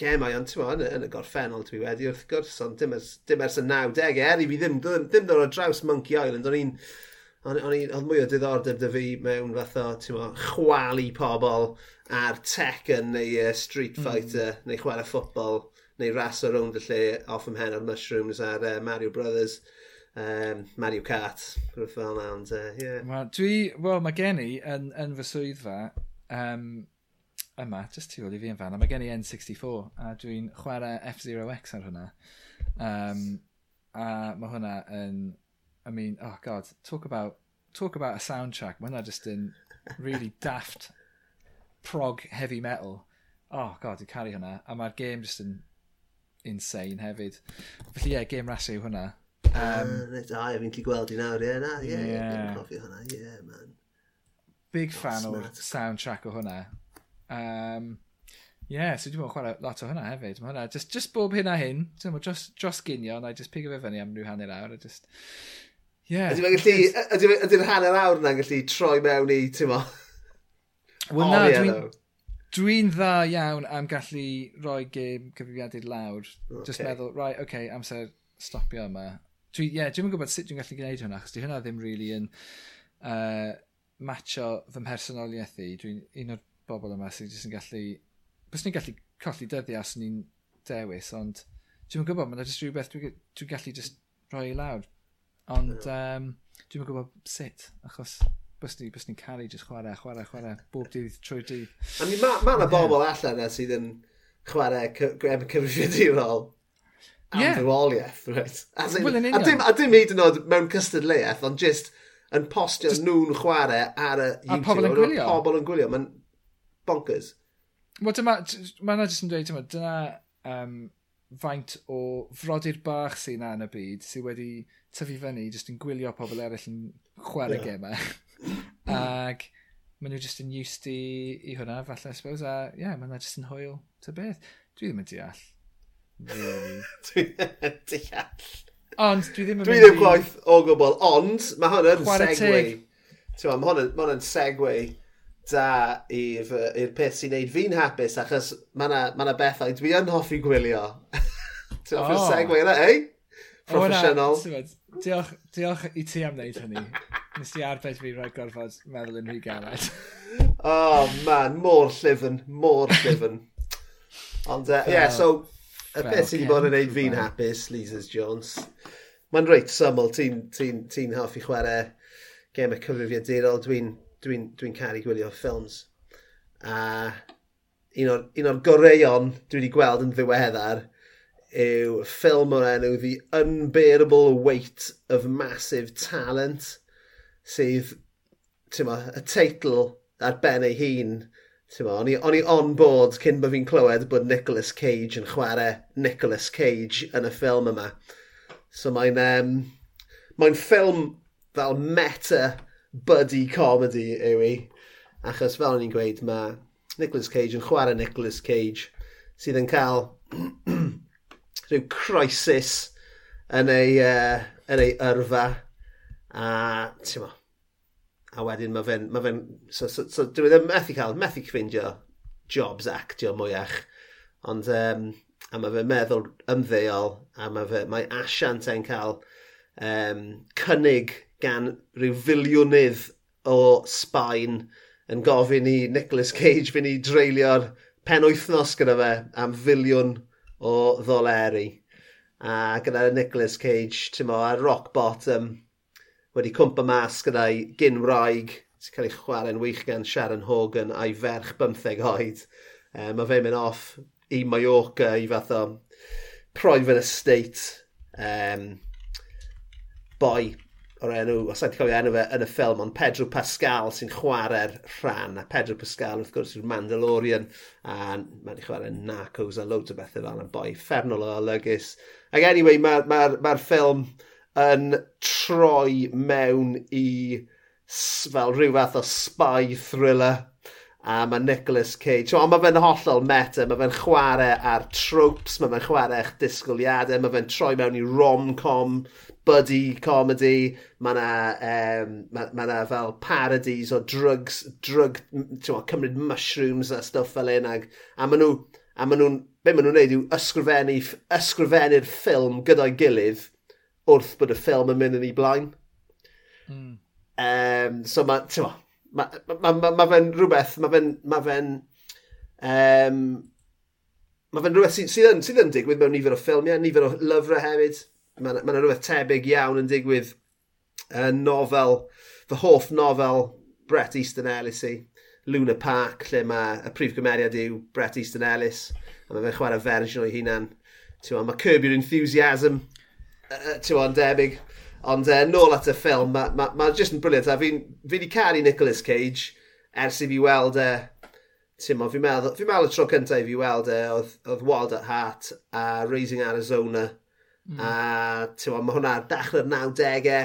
gemau, ond ti'n yn, yn y gorffennol dwi wedi wrth gwrs, ond dim ers, dim ers y 90au, er i fi ddim, ddim, ddim dod o draws Monkey Island, o'n i'n, Ond oedd mwy o diddordeb dy fi mewn fath o, ti'n mo, chwalu pobl ar Tekken neu uh, Street hmm. Fighter mm. neu chwarae ffwbol neu ras rownd y lle off ym hen o'r mushrooms ar uh, Mario Brothers, um, Mario Kart, rhywbeth fel yna. ond, uh, yeah. Wel, dwi, wel, mae gen i yn, yn fy swyddfa, um, yma, just tu ôl i fi yn fan, mae gen i N64, a dwi'n chwarae F-Zero X ar hwnna. Um, a mae hwnna yn, I mean, oh god, talk about, talk about a soundtrack, mae hwnna just yn really daft prog heavy metal. Oh god, dwi'n caru hwnna. A mae'r game just yn insane hefyd. Felly ie, yeah, game rasio yw hwnna. Um, uh, reit, o, fi'n cli gweld i nawr, ie, yeah, na, ie, yeah, yeah. cofio hwnna, ie, yeah, man. Big oh, fan o'r soundtrack o hwnna. Um, yeah, so dwi'n meddwl chwarae lot o hwnna hefyd. Mae hwnna, just, just bob hyn a hyn, dwi'n meddwl, dros, dros ginio, na i just pigo fe fyny am rhyw hanner awr, a just... Yeah. Ydy'n hanner awr na'n gallu troi mewn i, ti'n mo? Wel na, dwi'n... Dwi'n dda iawn am gallu rhoi gêm cyfrifiadur lawr. Okay. Just meddwl, right, oce, okay, amser stopio yma. Dwi, yeah, dwi'n gwybod sut dwi'n gallu gwneud hwnna, achos di hwnna ddim really yn uh, matcho fy mhersonoliaeth i. Dwi'n un o'r bobl yma sydd jyst yn gallu... Bys ni'n gallu colli dyddiau os ni'n dewis, ond dwi'n gwybod, mae'n jyst rhywbeth dwi'n dwi gallu just rhoi i lawr. Ond um, dwi'n gwybod sut, achos bys ni, bys ni'n caru jyst chwarae, chwarae, chwarae, bob dydd trwy'r dydd. A ni, mae ma yna yeah. bobl allan yna sydd yn chwarae grem cyfrifiadurol am yeah. fywoliaeth, right? As in, well, a, dim, a dim hyd yn oed mewn cystadleuaeth, ond just yn postio just... nhw'n chwarae ar y YouTube. A pobl yn gwylio. Pobl yn gwylio, mae'n bonkers. Wel, dyma, mae yna jyst yn dweud, dyma, dyna um, faint o frodyr bach sy'n yna yn y byd, sydd wedi tyfu fyny, jyst yn gwylio pobl eraill yn chwarae yeah. gemau. Ac maen nhw jyst yn used i, i hwnna, falle, I suppose. A ie, yeah, maen nhw jyst yn hwyl. Ta beth? Dwi ddim yn deall. Really. dwi ddim yn deall. Ond, dwi ddim yn... Dwi ddim gwaith o gwbl, ond mae hwn yn segwe. Mae hwn yn segwe da i'r peth sy'n neud fi'n hapus, achos mae yna ma bethau dwi yn hoffi gwylio. Ti'n hoffi'r oh. segwe yna, ei? Professional. Diolch, diolch i ti am wneud hynny. Nes i arbed fi roi gorfod meddwl yn rhy galed. oh man, mor llyfn, mor llyfn. Ond, uh, yeah, so, y beth sy'n bod yn gwneud fi'n hapus, Lizers Jones. Mae'n reit syml, ti'n ti, ti hoffi chwarae gemau cyfrifiadurol, dwi'n dwi dwi, dwi caru gwylio ffilms. A un o'r, un o'r goreion dwi wedi gweld yn ddiweddar yw ffilm o'r enw The Unbearable Weight of Massive Talent sydd ma, y teitl ar ben ei hun. O'n i, on i on board cyn bod fi'n clywed bod Nicolas Cage yn chwarae Nicolas Cage yn y ffilm yma. So mae'n um, mae ffilm fel meta buddy comedy yw i. Achos fel o'n i'n gweud, mae Nicolas Cage yn chwarae Nicolas Cage sydd yn cael rhyw crisis yn ei, uh, yn ei yrfa. A, ti'n mo, A wedyn mae fe'n... Ma fe so, so, so, dwi ddim methu cael, methu ffeindio jobs actio mwyach. Ond, um, a mae fe'n meddwl ymddeol, a mae fe, mae asiant e'n cael um, cynnig gan rhyw filiwnydd o Sbaen yn gofyn i Nicolas Cage fynd i dreulio'r pen wythnos gyda fe am filiwn o ddoleri. A gyda Nicolas Cage, ti'n mo, ar rock bottom, wedi cwmpa mas gyda'i gynwraig sy'n cael ei chwarae'n wych gan Sharon Hogan a'i ferch 15 oed. E, mae fe'n mynd off i Mallorca i fath o private estate um, boi o'r enw, os ydych cofio enw fe yn y ffilm, ond Pedro Pascal sy'n chwarae'r rhan, a Pedro Pascal wrth gwrs yw'r Mandalorian, a mae wedi chwarae Narcos a loads o bethau fel yna, boi ffernol o olygus. Ac anyway, mae'r ma, ma, ma r ffilm yn troi mewn i fel rhyw fath o spy thriller a mae Nicolas Cage, ond mae fe'n hollol meta, mae fe'n chwarae ar tropes, mae fe'n chwarae eich disgwyliadau, mae fe'n troi mewn i rom-com, buddy comedy, mae yna um, ma, ma fel parodies o drugs, drug, ti'n cymryd mushrooms a stuff fel un, ag, a maen nhw, a maen nhw'n, be maen nhw'n neud yw ysgrifennu'r ffilm gyda'i gilydd, wrth bod y ffilm yn mynd yn ei blaen. Mm. Um, so mae, ti'n ma, mae ma, ma, ma fe'n rhywbeth, mae fe'n, mae fe'n, um, mae fe'n rhywbeth sydd sy yn, sydd yn digwydd mewn nifer o ffilmiau, nifer o lyfrau hefyd. Mae'n ma rhywbeth tebyg iawn yn digwydd uh, nofel, fy hoff nofel Brett Easton Ellis i, Luna Park, lle mae y prif gymeriad yw Brett Easton Ellis, a mae fe'n chwarae fersiwn o'i hunan. Mae Curb Your Enthusiasm uh, ti'n debyg. Ond uh, nôl at y ffilm, mae ma, ma jyst yn briliant. A fi'n fi wedi caru Nicolas Cage ers i fi weld e. Ti'n fi'n meddwl, fi meddwl y tro cyntaf i fi weld e, oedd, oedd Wild at Heart a Raising Arizona. Mm. A timo, mae hwnna dechrau'r 90au.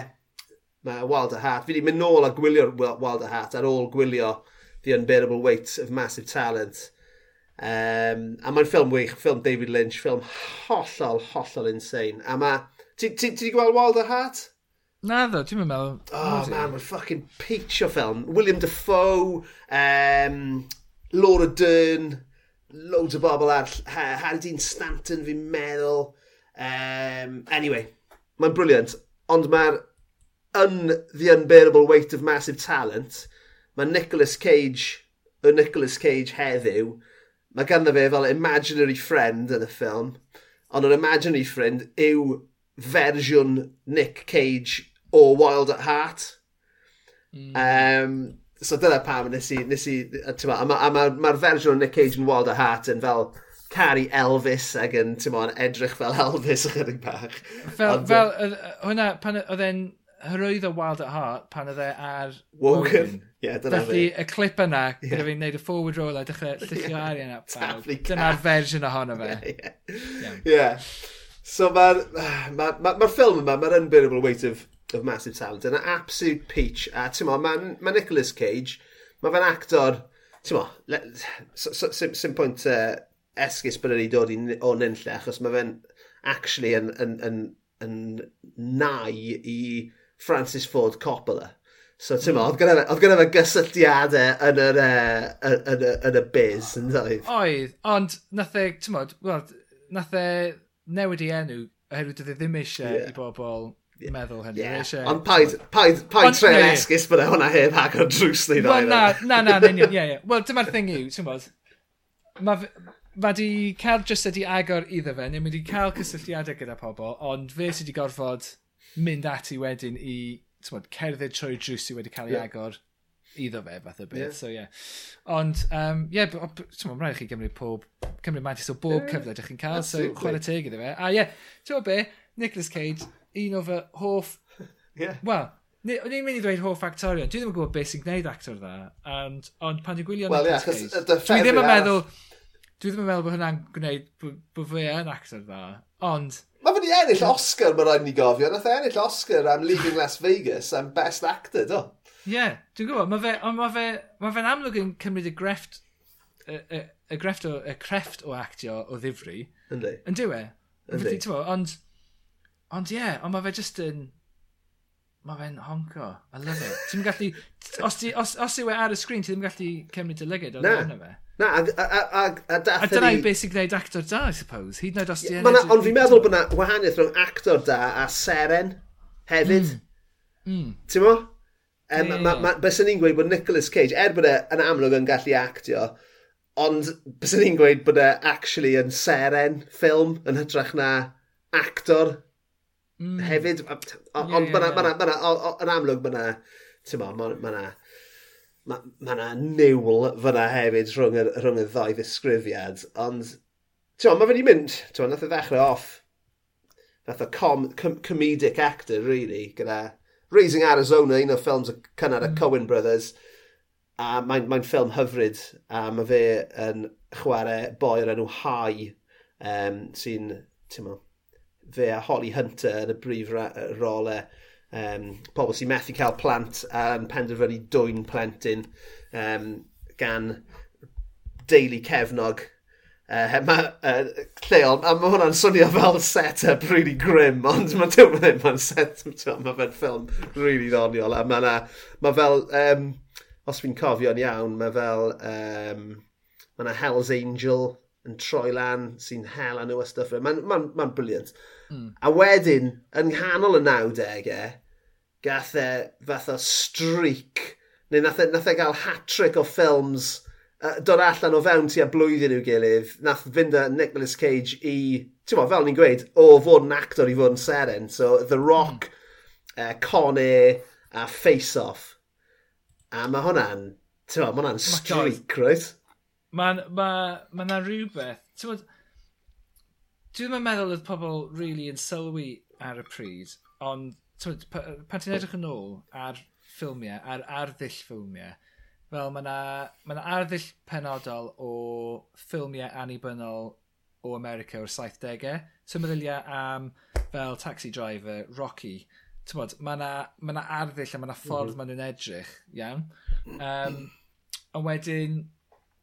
Mae Wild at Heart. Fi wedi mynd nôl a gwylio Wild at Heart ar ôl gwylio The Unbearable Weight of Massive Talent. Um, a mae'n ffilm wych, ffilm David Lynch, ffilm hollol, hollol insane. A mae Ti wedi gweld Wild Heart? Na ddo, ti'n meddwl... Oh man, mae'n ffucking o ffilm. William Dafoe, um, Laura Dern, loads o bobl ar Harry Dean Stanton fi'n meddwl. Um, anyway, mae'n briliant. Ond mae'r un, the unbearable weight of massive talent. Mae Nicolas Cage, y Nicolas Cage heddiw, mae ganddo fe fel imaginary friend yn y ffilm. Ond yr imaginary friend yw fersiwn Nick Cage o Wild at Heart. Mm. Um, so dyna pam nes i, nes i, ma, a mae'r ma, ma fersiwn Nick Cage yn Wild at Heart yn fel Cari Elvis ac yn, ti'n yn edrych fel Elvis ychydig bach. Fel, Ond, fel hwnna, pan oedd e'n hyrwydd o Wild at Heart, pan oedd e ar Woken. Ie, dyna fi. y clip yna, yeah. gyda fi'n neud y forward roll a dechrau lluchio arian at pawb. Dyna'r fersiwn ohono fe. Ie. Yeah, yeah. yeah. yeah. So mae'r ma, ma, ma ffilm yma, mae'r Unbearable Weight of, of Massive Talent yn absolute peach. A ti'n mo, mae ma Nicolas Cage, mae fe'n actor, ti'n mo, sy'n pwynt uh, esgus bod ni dod i o nynlle, achos mae fe'n actually yn, yn, yn, yn nai i Francis Ford Coppola. So ti'n mo, mm. oedd gyda fe gysylltiadau yn, yr, uh, yn, yn, yn, y biz, yn dweud. Oedd, ond nath e, ti'n modd, nath e newid i enw, oherwydd dydw i ddim eisiau yeah. i bobl yeah. meddwl hynny. Yeah. Eisiau... Ond paid, paid, paid tre yeah. esgus bod e hwnna heb ag o'r drws ni Wel, Na, na, na, na, union, ie, ie. Wel, dyma'r thing yw, ti'n bod, mae ma di cael just ydi agor iddo fe, neu mae di cael cysylltiadau gyda pobl, ond fe sydd wedi gorfod mynd ati wedyn i, ti'n bod, cerdded trwy drws sydd wedi cael ei agor. Yeah iddo fe fath o beth, yeah. so. Yeah. Ond, ie, um, yeah, ti'n rhaid i chi gymryd pob, cymryd mantis o bob yeah, cyfle ydych chi'n cael, absolutely. so chwarae teg iddo fe. A ie, yeah, ti'n be, Nicolas Cage, un o fy hoff, yeah. wel, O'n i'n mynd i ddweud hoff actorion. Dwi ddim yn gwybod beth sy'n gwneud actor dda. And, ond pan dwi'n gwylio well, Nicolas yeah, Cage, dwi ddim yn meddwl... Dwi ddim yn meddwl bod hwnna'n gwneud bod fe yn actor dda. Ond... Mae fe ni ennill Oscar, mae rhaid ni gofio. Nath e ennill Oscar am Leaving Las Vegas am Best Actor, do? Ie, yeah, dwi'n gwybod, mae fe, ma fe, ma fe'n amlwg yn cymryd y grefft, y, y, y grefft o, y crefft o actio o ddifri. Yndi. Yn diwe. Yndi. Ond, ond ie, yeah, ond mae fe just yn, mae fe'n honco. I love it. ti'n gallu, os, ti, os, os yw e ar y sgrin, ti ddim gallu cymryd y lygyd o arno fe. Na, a, a, a, a, a dyna i beth sy'n gwneud actor da, I suppose. Hyd yn oed os ti... Yeah, ond fi'n meddwl bod yna wahaniaeth rhwng actor da a seren hefyd. Mm. Mm. Ti'n mo? Um, mm. ma, ma, bys ni'n gweud bod Nicolas Cage, er bod e yn amlwg yn gallu actio, ond bys ni'n gweud bod e actually yn seren ffilm yn hytrach na actor mm. hefyd. Ond yeah, mae'na, yeah. yn amlwg mae'na, ti'n mo, mae'na ma, ma, na niwl fyna hefyd rhwng y, rhwng y ddau ddisgrifiad, ond ti'n mo, mae fe wedi mynd, ti'n mo, nath o ddechrau off, nath o com, com, comedic actor, really, gyda Raising Arizona, un o'r ffilms y cynnar y mm. Coen Brothers, a mae'n mae ffilm hyfryd, a mae fe yn chwarae boi o'r enw Hai, um, sy'n, ti'n mo, fe a Holly Hunter yn y brif rolau, um, e. pobl sy'n methu cael plant a'n penderfynu dwy'n plentyn um, gan deulu cefnog uh, mae uh, lleol, a mae hwnna'n swnio fel set-up really grim, ond mae ddim yn mae'n set-up, mae fe'n ffilm really ddoniol, a mae ma fel, um, os fi'n cofio'n iawn, mae fel, um, mae yna Hell's Angel yn troi lan, sy'n hel nhw a stuff, mae'n ma, ma, ma briliant. Mm. A wedyn, yng nghanol y 90au, gath e fath o streak, neu nath e, nath e gael hat-trick o ffilms uh, dod allan o fewn tua blwyddyn i'w gilydd, nath fynd â Nicolas Cage i, ti'n mo, fel ni'n gweud, o fod yn actor i fod yn seren. So, The Rock, mm. uh, Con Air, a Face Off. A mae hwnna'n, ti'n mo, mae hwnna'n streak, roed? Mae'n, mae, mae ma rhywbeth, ti'n mo, dwi'n ddim meddwl oedd pobl really yn sylwi ar y pryd, ond pan ti'n edrych yn ôl ar ffilmiau, ar arddull ffilmiau, Wel, mae yna ma arddull penodol o ffilmiau annibynnol o America o'r 70au. Tymriliau am fel Taxi Driver, Rocky. Tymod, mae yna ma arddull a mae yna ffordd mm -hmm. maen nhw'n edrych, iawn. Um, ond wedyn,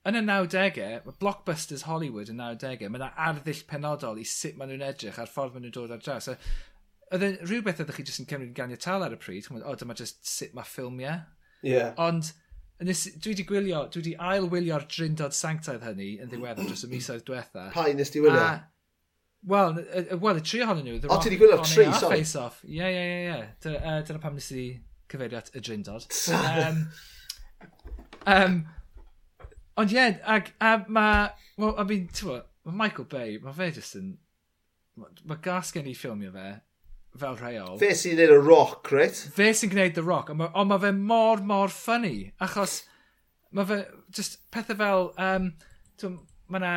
yn y 90au, mae Blockbusters Hollywood yn 90au, mae yna arddull penodol i sut maen nhw'n edrych a'r ffordd maen nhw'n dod ar draws. So, Oedden rhywbeth ydych chi jyst yn cymryd ganiatal ar y pryd, o, dyma jyst sut mae ffilmiau. Yeah. Ond Nes, dwi wedi gwylio, dwi wedi ail-wylio'r drindod sanctaidd hynny yn ddiweddar dros y misoedd diwetha. Pai nes di wylio? Wel, well, y tri ohonyn nhw. O, ti wedi gwylio'r tri, sorry. Face Off. Ie, ie, ie, ie. Dyna pam nes i cyfeirio at y drindod. um, um, ond ie, ac a, mae, well, I mean, ti'n Mae Michael Bay, mae fe jyst yn... Mae gas gen i ffilmio fe, fel rheol. Fe sy'n gwneud y rock, right? Fe sy'n gwneud the rock, ond mae ma fe mor, mor ffynnu, achos mae fe, just pethau fel, um, mae yna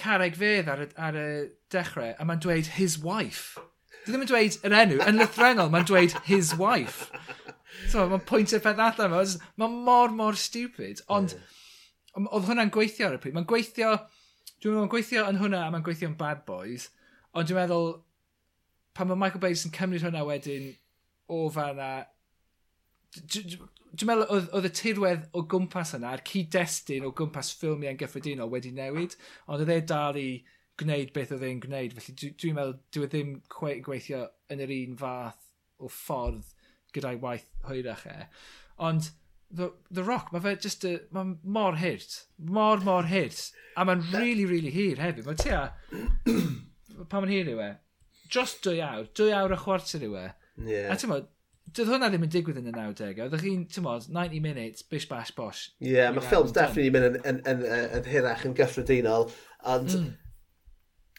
careg fedd ar y, ar y dechrau, a mae'n dweud his wife. Dwi ddim yn dweud yr enw, yn lythrenol, mae'n dweud his wife. So, mae'n pwyntio'r peth allan yma, mae'n mor, mor stupid, ond yeah. oedd hwnna'n gweithio ar y pryd. Mae'n gweithio, dwi'n meddwl, mae'n gweithio yn hwnna a mae'n gweithio yn bad boys, ond dwi'n meddwl, pan mae Michael Bay's yn cymryd hwnna wedyn o fanna, dwi'n meddwl oedd y tirwedd o gwmpas yna, a'r cyd-destun o gwmpas ffilmiau yn gyffredinol wedi newid, ond oedd e dal i gwneud beth oedd e'n gwneud, felly dwi'n dwi meddwl dwi e ddim gweithio yn yr un fath o ffordd gyda'i waith hwyrach e. Ond The, the Rock, mae fe just a, mae mor hirt, mor mor hirt, a mae'n really, really hir hefyd, mae tia, pa mae'n hir yw e, dros dwy awr, dwy awr a chwarter yw e. Yeah. A ti'n modd, Doedd hwnna ddim yn digwydd yn y 90au. Oeddech chi'n, ti'n modd, 90 minutes, bish bash bosh. Ie, yeah, mae ffilms definitely mynd yn, yn, yn, yn, yn hirach yn gyffredinol, ond mm.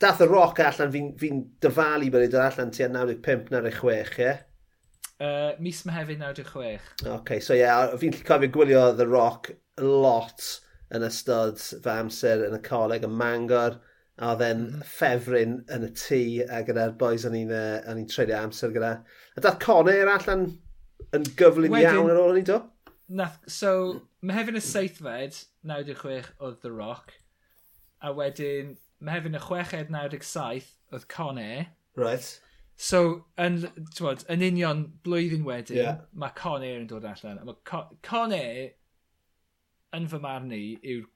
dath y roc allan, fi'n fi dyfalu bod wedi allan tua 95-96, ie? Uh, mis Mehefin 96. OK, so ie, yeah, fi'n cofio gwylio The Rock lot yn ystod fy amser yn y coleg yn Mangor. A oedd e'n ffefryn hmm. yn y tŷ a gyda'r boys o'n i'n uh, treulio amser gyda. A dath Conor e allan yn gyflym Wedyn, iawn ar ôl ni do? Nath, so, mae mehefin y seithfed, 96, oedd The Rock. A wedyn, mae mehefin y chweched, 97, oedd Conor. E. Right. So, yn, twod, yn union blwyddyn wedyn, yeah. mae Conor e yn dod allan. Mae Conor, yn fy marn i, yw'r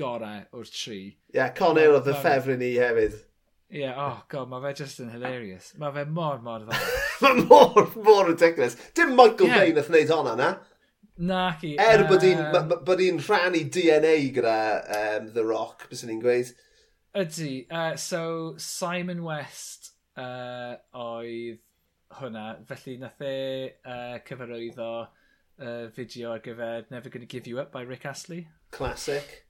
gorau o'r tri. Ie, yeah, Conor oedd y ffefryn ni hefyd. Ie, yeah, oh god, mae fe just yn hilarious. Mae fe mor, mor dda. mae mor, mor ridiculous. Dim Michael yeah. Bay nath wneud honna, na? Na, chi. Er bod hi'n um... rhannu DNA gyda um, The Rock, bys ni'n gweud. Ydy. Uh, so, Simon West uh, oedd hwnna. Felly, nath e uh, cyfarwyddo uh, fideo ar gyfer Never Gonna Give You Up by Rick Astley. Classic.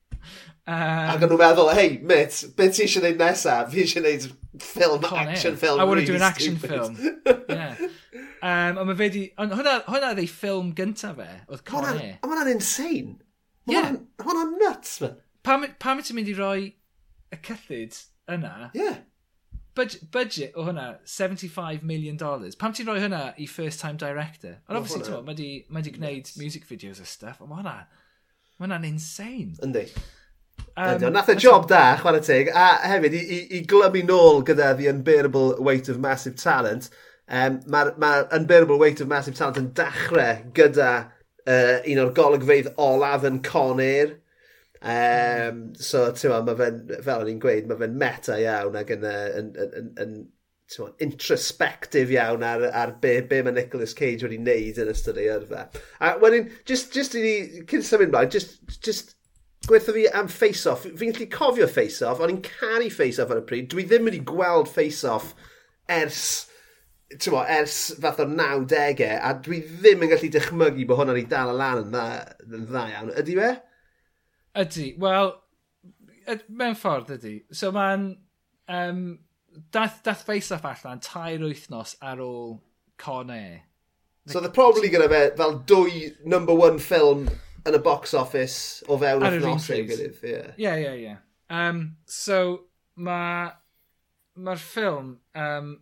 Um, Ac o'n nhw'n meddwl, hei, mit, beth ti eisiau gwneud nesaf? Fi eisiau gwneud ffilm, eh. action film. I want to do an action film. yeah. Um, ond fe di... Ond hwnna, hwnna ei ffilm gyntaf fe, oedd Con Air. A hwnna'n insane. Yeah. Hwnna'n nuts, man. Pam, pam ti'n mynd i roi y cyllid yna? Yeah. Budget, budget o hwnna, $75 million. Pam ti'n rhoi hwnna i first time director? Ond obviously, mae di, ma di gwneud music videos a stuff, ond mae hwnna Mae hwnna'n insane. Yndi. Um, Nath y job da, chwarae teg, a hefyd i, i, i glymu nôl gyda The Unbearable Weight of Massive Talent, um, mae'r ma Unbearable Weight of Massive Talent yn dechrau gyda uh, un o'r golygfeidd olaf yn conir. Um, so, ti'n ma, mae fe'n, fel o'n i'n gweud, mae fe'n meta iawn ac yn, yn, yn, yn, introspective iawn ar, ar be, be mae Nicolas Cage wedi wneud yn ystod ei yrfa. A wedyn, just, just i ni, cyn symud mlaen, just, just gweithio fi am face-off. Fi'n gallu cofio face-off, ond i'n caru face-off ar y pryd. Dwi ddim wedi gweld face-off ers, mo, ers fath o'r 90au, a dwi ddim yn gallu dychmygu bod hwnna'n ei dal y lan yn dda, yn dda iawn. Ydy fe? Ydy, wel, mewn ffordd ydy. So mae'n... Um, dath, dath Faisaf allan tair wythnos ar ôl Con Air. So oedd probably gyda fe fel dwy number one film yn y box office o fewn ar wythnos ei gilydd. Ie, ie, ie. Um, so mae'r ma ffilm, um,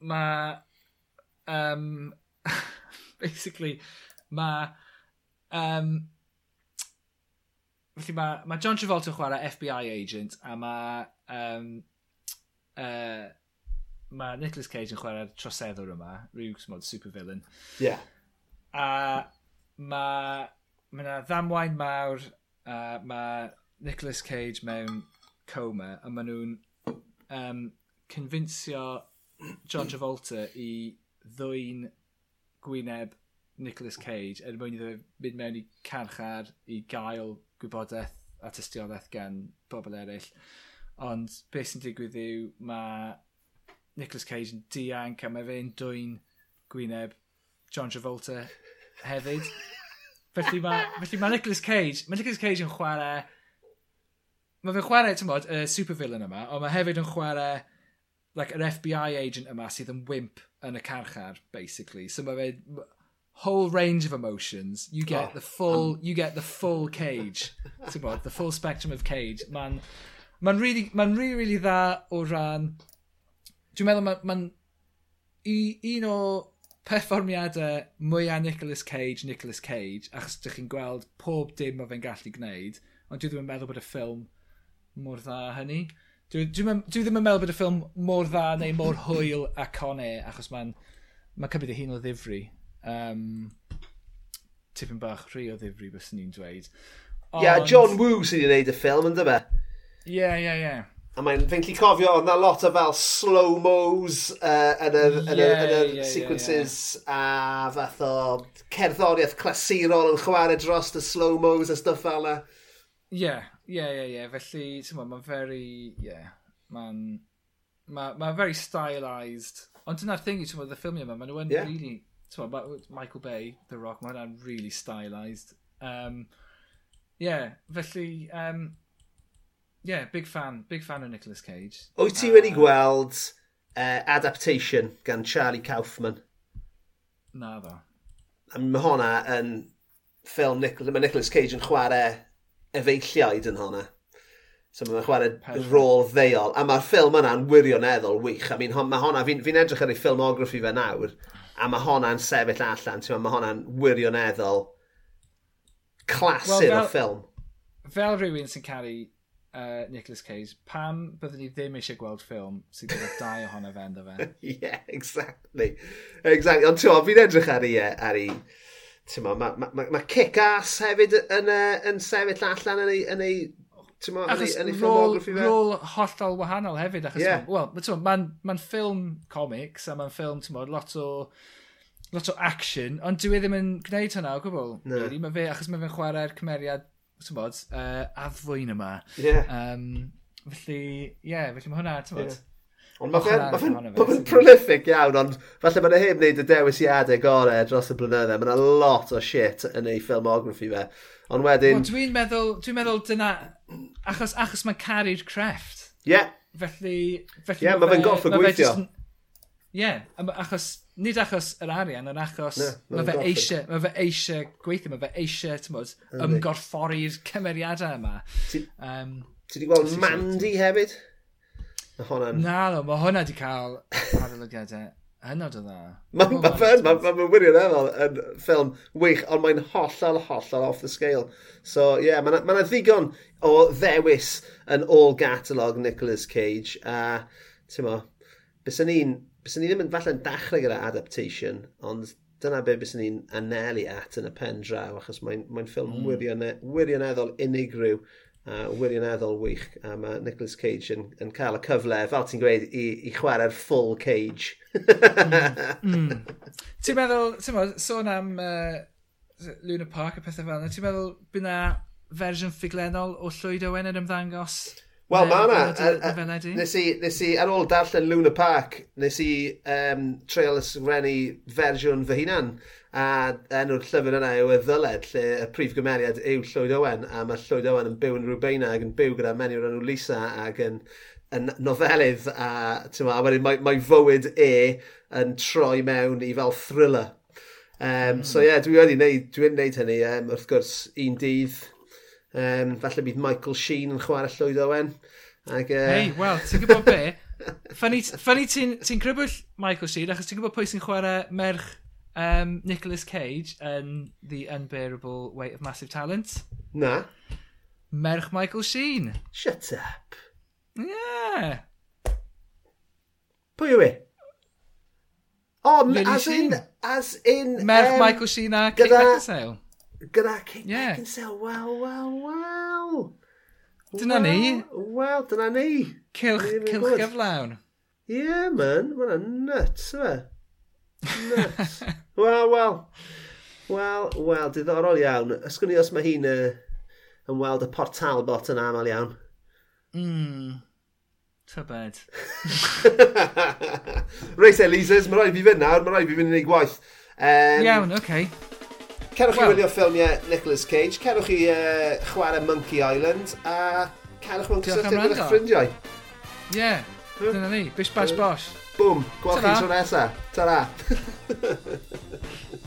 mae, um, basically, mae, um, felly mae ma John Travolta chwarae FBI agent a mae um, uh, mae Nicolas Cage yn chwarae'r troseddwr yma, rhyw smod supervillain. Ie. Yeah. A mae ma yna ddamwain mawr, a mae Nicolas Cage mewn coma, a maen nhw'n um, confincio John Travolta i ddwy'n gwyneb Nicolas Cage er mwyn iddo mynd mewn i carchar i gael gwybodaeth a tystiolaeth gan bobl eraill. Ond beth sy'n digwydd yw mae Nicolas Cage yn dianc a mae fe'n dwy'n gwyneb John Travolta hefyd. felly mae ma Nicolas Cage, mae Nicolas Cage yn chwarae Mae fe'n chwarae, ti'n bod, y supervillain yma, ond mae hefyd yn chwarae like, yr FBI agent yma sydd yn wimp yn y carchar, basically. So mae fe, whole range of emotions. You get oh, the full, um... you get the full cage. ti'n bod, the full spectrum of cage. Mae'n Mae'n really, ma really, really dda o ran... Dwi'n meddwl mae'n... Ma, un o perfformiadau mwyaf Nicolas Cage, Nicolas Cage, achos ydych chi'n gweld pob dim o fe'n gallu gwneud, ond dwi ddim yn meddwl bod y ffilm mor dda hynny. Dwi, dwi, dwi ddim yn meddwl bod y ffilm mor dda neu mor hwyl a cone, achos mae'n ma cymryd ei hun o ddifri. Um, tipyn bach rhy o ddifri, bys ni'n dweud. Ond... Yeah, John Woo sydd wedi gwneud y ffilm, ynddo fe? Ie, ie, ie. A mae'n fe'n lli cofio, oedd na lot o fel slow-mos uh, yn yr, yeah, yn yr, yn yr yeah, sequences yeah, yeah. a fath o cerddoriaeth clasurol yn chwarae dros y slow-mos a stuff fel yna. Ie, ie, ie, ie. Felly, ti'n mae'n very, ie, yeah, mae'n... Ma very stylised. Ond dyna'r thing, ti'n y ffilmio yma, maen nhw'n yeah. really... Ti'n Michael Bay, The Rock, mae'n really stylised. Um, yeah, felly... Um, yeah, big fan, big fan o Nicolas Cage. Wyt ti uh, wedi gweld uh, adaptation gan Charlie Kaufman? Na ddo. Mae hwnna yn ffilm, mae Nicolas Cage yn chwarae efeilliaid yn hwnna. So mae'n chwarae rôl ddeuol. A mae'r ffilm yna'n wirioneddol wych. I mean, mae honna, fi'n fi edrych ar ei ffilmograffi fe nawr, a mae honna'n sefyll allan. Mae honna'n wirioneddol clasur well, fel, o ffilm. Fel rhywun sy'n cael uh, Nicolas Cage, pam byddwn ni ddim eisiau gweld ffilm sydd gyda dau ohono fe ynddo fe? yeah, exactly. Exactly. Ond ti'n fi'n edrych ar ei... Ar ei Mae ma, ma, ma, kick-ass hefyd yn, uh, yn sefyll allan yn ei, yn ei Mo, achos yn ei ffilmograffi fe? Rôl hollol wahanol hefyd, achos, yeah. wel, mae'n ma, ma ffilm comics a mae'n ffilm, ti'n bod, lot o lot o action, ond dwi e ddim yn gwneud hynna o gwbl. No. Really, mae fe, achos mae fe'n chwarae'r cymeriad bod, uh, addfwyn yma. Yeah. Um, felly, ie, yeah, felly mae hwnna, ti'n bod. Yeah. Ond mae fe'n prolific iawn, ond falle mae'n heb wneud y dewisiadau gorau dros y blynyddoedd. Mae'n lot o shit yn ei filmography fe. Ond wedyn... Well, dwi'n meddwl, dwi'n meddwl dyna... Achos, achos mae'n caru'r crefft. Ie. Yeah. Felly... felly yeah, mae fe'n goff yn gweithio. Just, Ie, yeah, achos, nid achos yr arian, ond achos no, mae fe eisiau, mae fe eisiau gweithio, mae fe eisiau, ti'n bod, ymgorffori'r cymeriadau yma. Ti, um, ti wedi gweld Mandy hefyd? Mae hwnna'n... Na, no, mae hwnna wedi cael adolygiadau hynod o dda. Mae'n ma, ma, ma, ma, ma wirioneddol yn ffilm wych, ond mae'n hollol, hollol off the scale. So, ie, yeah, mae'n ma ddigon o ddewis yn all catalog Nicolas Cage. A, uh, ti'n mo, bys yn un bys ni ddim yn falle'n dachrau gyda adaptation, ond dyna be bys ni'n anelu at yn y pen draw, achos mae'n mae, ffilm mm. wirionedd, wirioneddol unigryw a uh, wirioneddol wych, a mae Nicolas Cage yn, yn cael y cyfle, fel ti'n gweud, i, i chwarae'r full cage. mm. mm. Ti'n meddwl, ti'n meddwl, sôn am uh, Luna Park a pethau fel yna, ti'n meddwl bydd na fersiwn ffuglenol o Llwyd Owen yn ymddangos? Wel, mae yna. Nes i, nes i, ar ôl darllen Luna Park, nes i um, treol ysgrifennu fersiwn fy hunan. A enw'r llyfr yna yw y ddyled, lle y prif gymeriad yw Llywyd Owen. A mae Llywyd Owen yn byw yn Rwbeina ac yn byw gyda menyw enw Lisa ac yn, yn nofelydd. A, ma, a wedyn mae, mae fywyd e yn troi mewn i fel thriller. Um, mm. So ie, yeah, dwi wedi wneud, dwi wedi wneud hynny um, wrth gwrs un dydd Um, falle bydd Michael Sheen yn chwarae Llywyd Owen. Ac, uh... Hei, wel, ti'n gwybod be? Funny, funny ti'n ti crybwyll Michael Sheen, achos ti'n gwybod pwy sy'n chwarae merch um, Nicolas Cage yn The Unbearable Weight of Massive Talent? Na. Merch Michael Sheen. Shut up. Yeah. Pwy yw i? O, oh, as in, as in... Merch um, Michael Sheen a Kate Beckinsale. Gyda Kate yeah. Beckinsale, wel, wel, wel. Dyna ni. Wel, dyna ni. Cilch, cilch gyflawn. Ie, yeah, man. Mae'n nuts, yma. Nuts. wel, wel. Wel, wel, diddorol iawn. Ysgwn ni os mae hi'n uh, yn weld y portal bot yn aml iawn. Mm. Tybed. Reit, Elisas, mae rhaid fi fynd nawr, mae rhaid fi fynd i wneud gwaith. Um, iawn, oce. Okay. Cerwch well. i wylio ffilmiau Nicolas Cage, cerwch i uh, chwarae Monkey Island, a cerwch mewn cysylltiad gyda ffrindiau. Ie, yeah. dyna ni, bish bash bosh. Bwm, gweld chi tro nesaf. Ta-ra.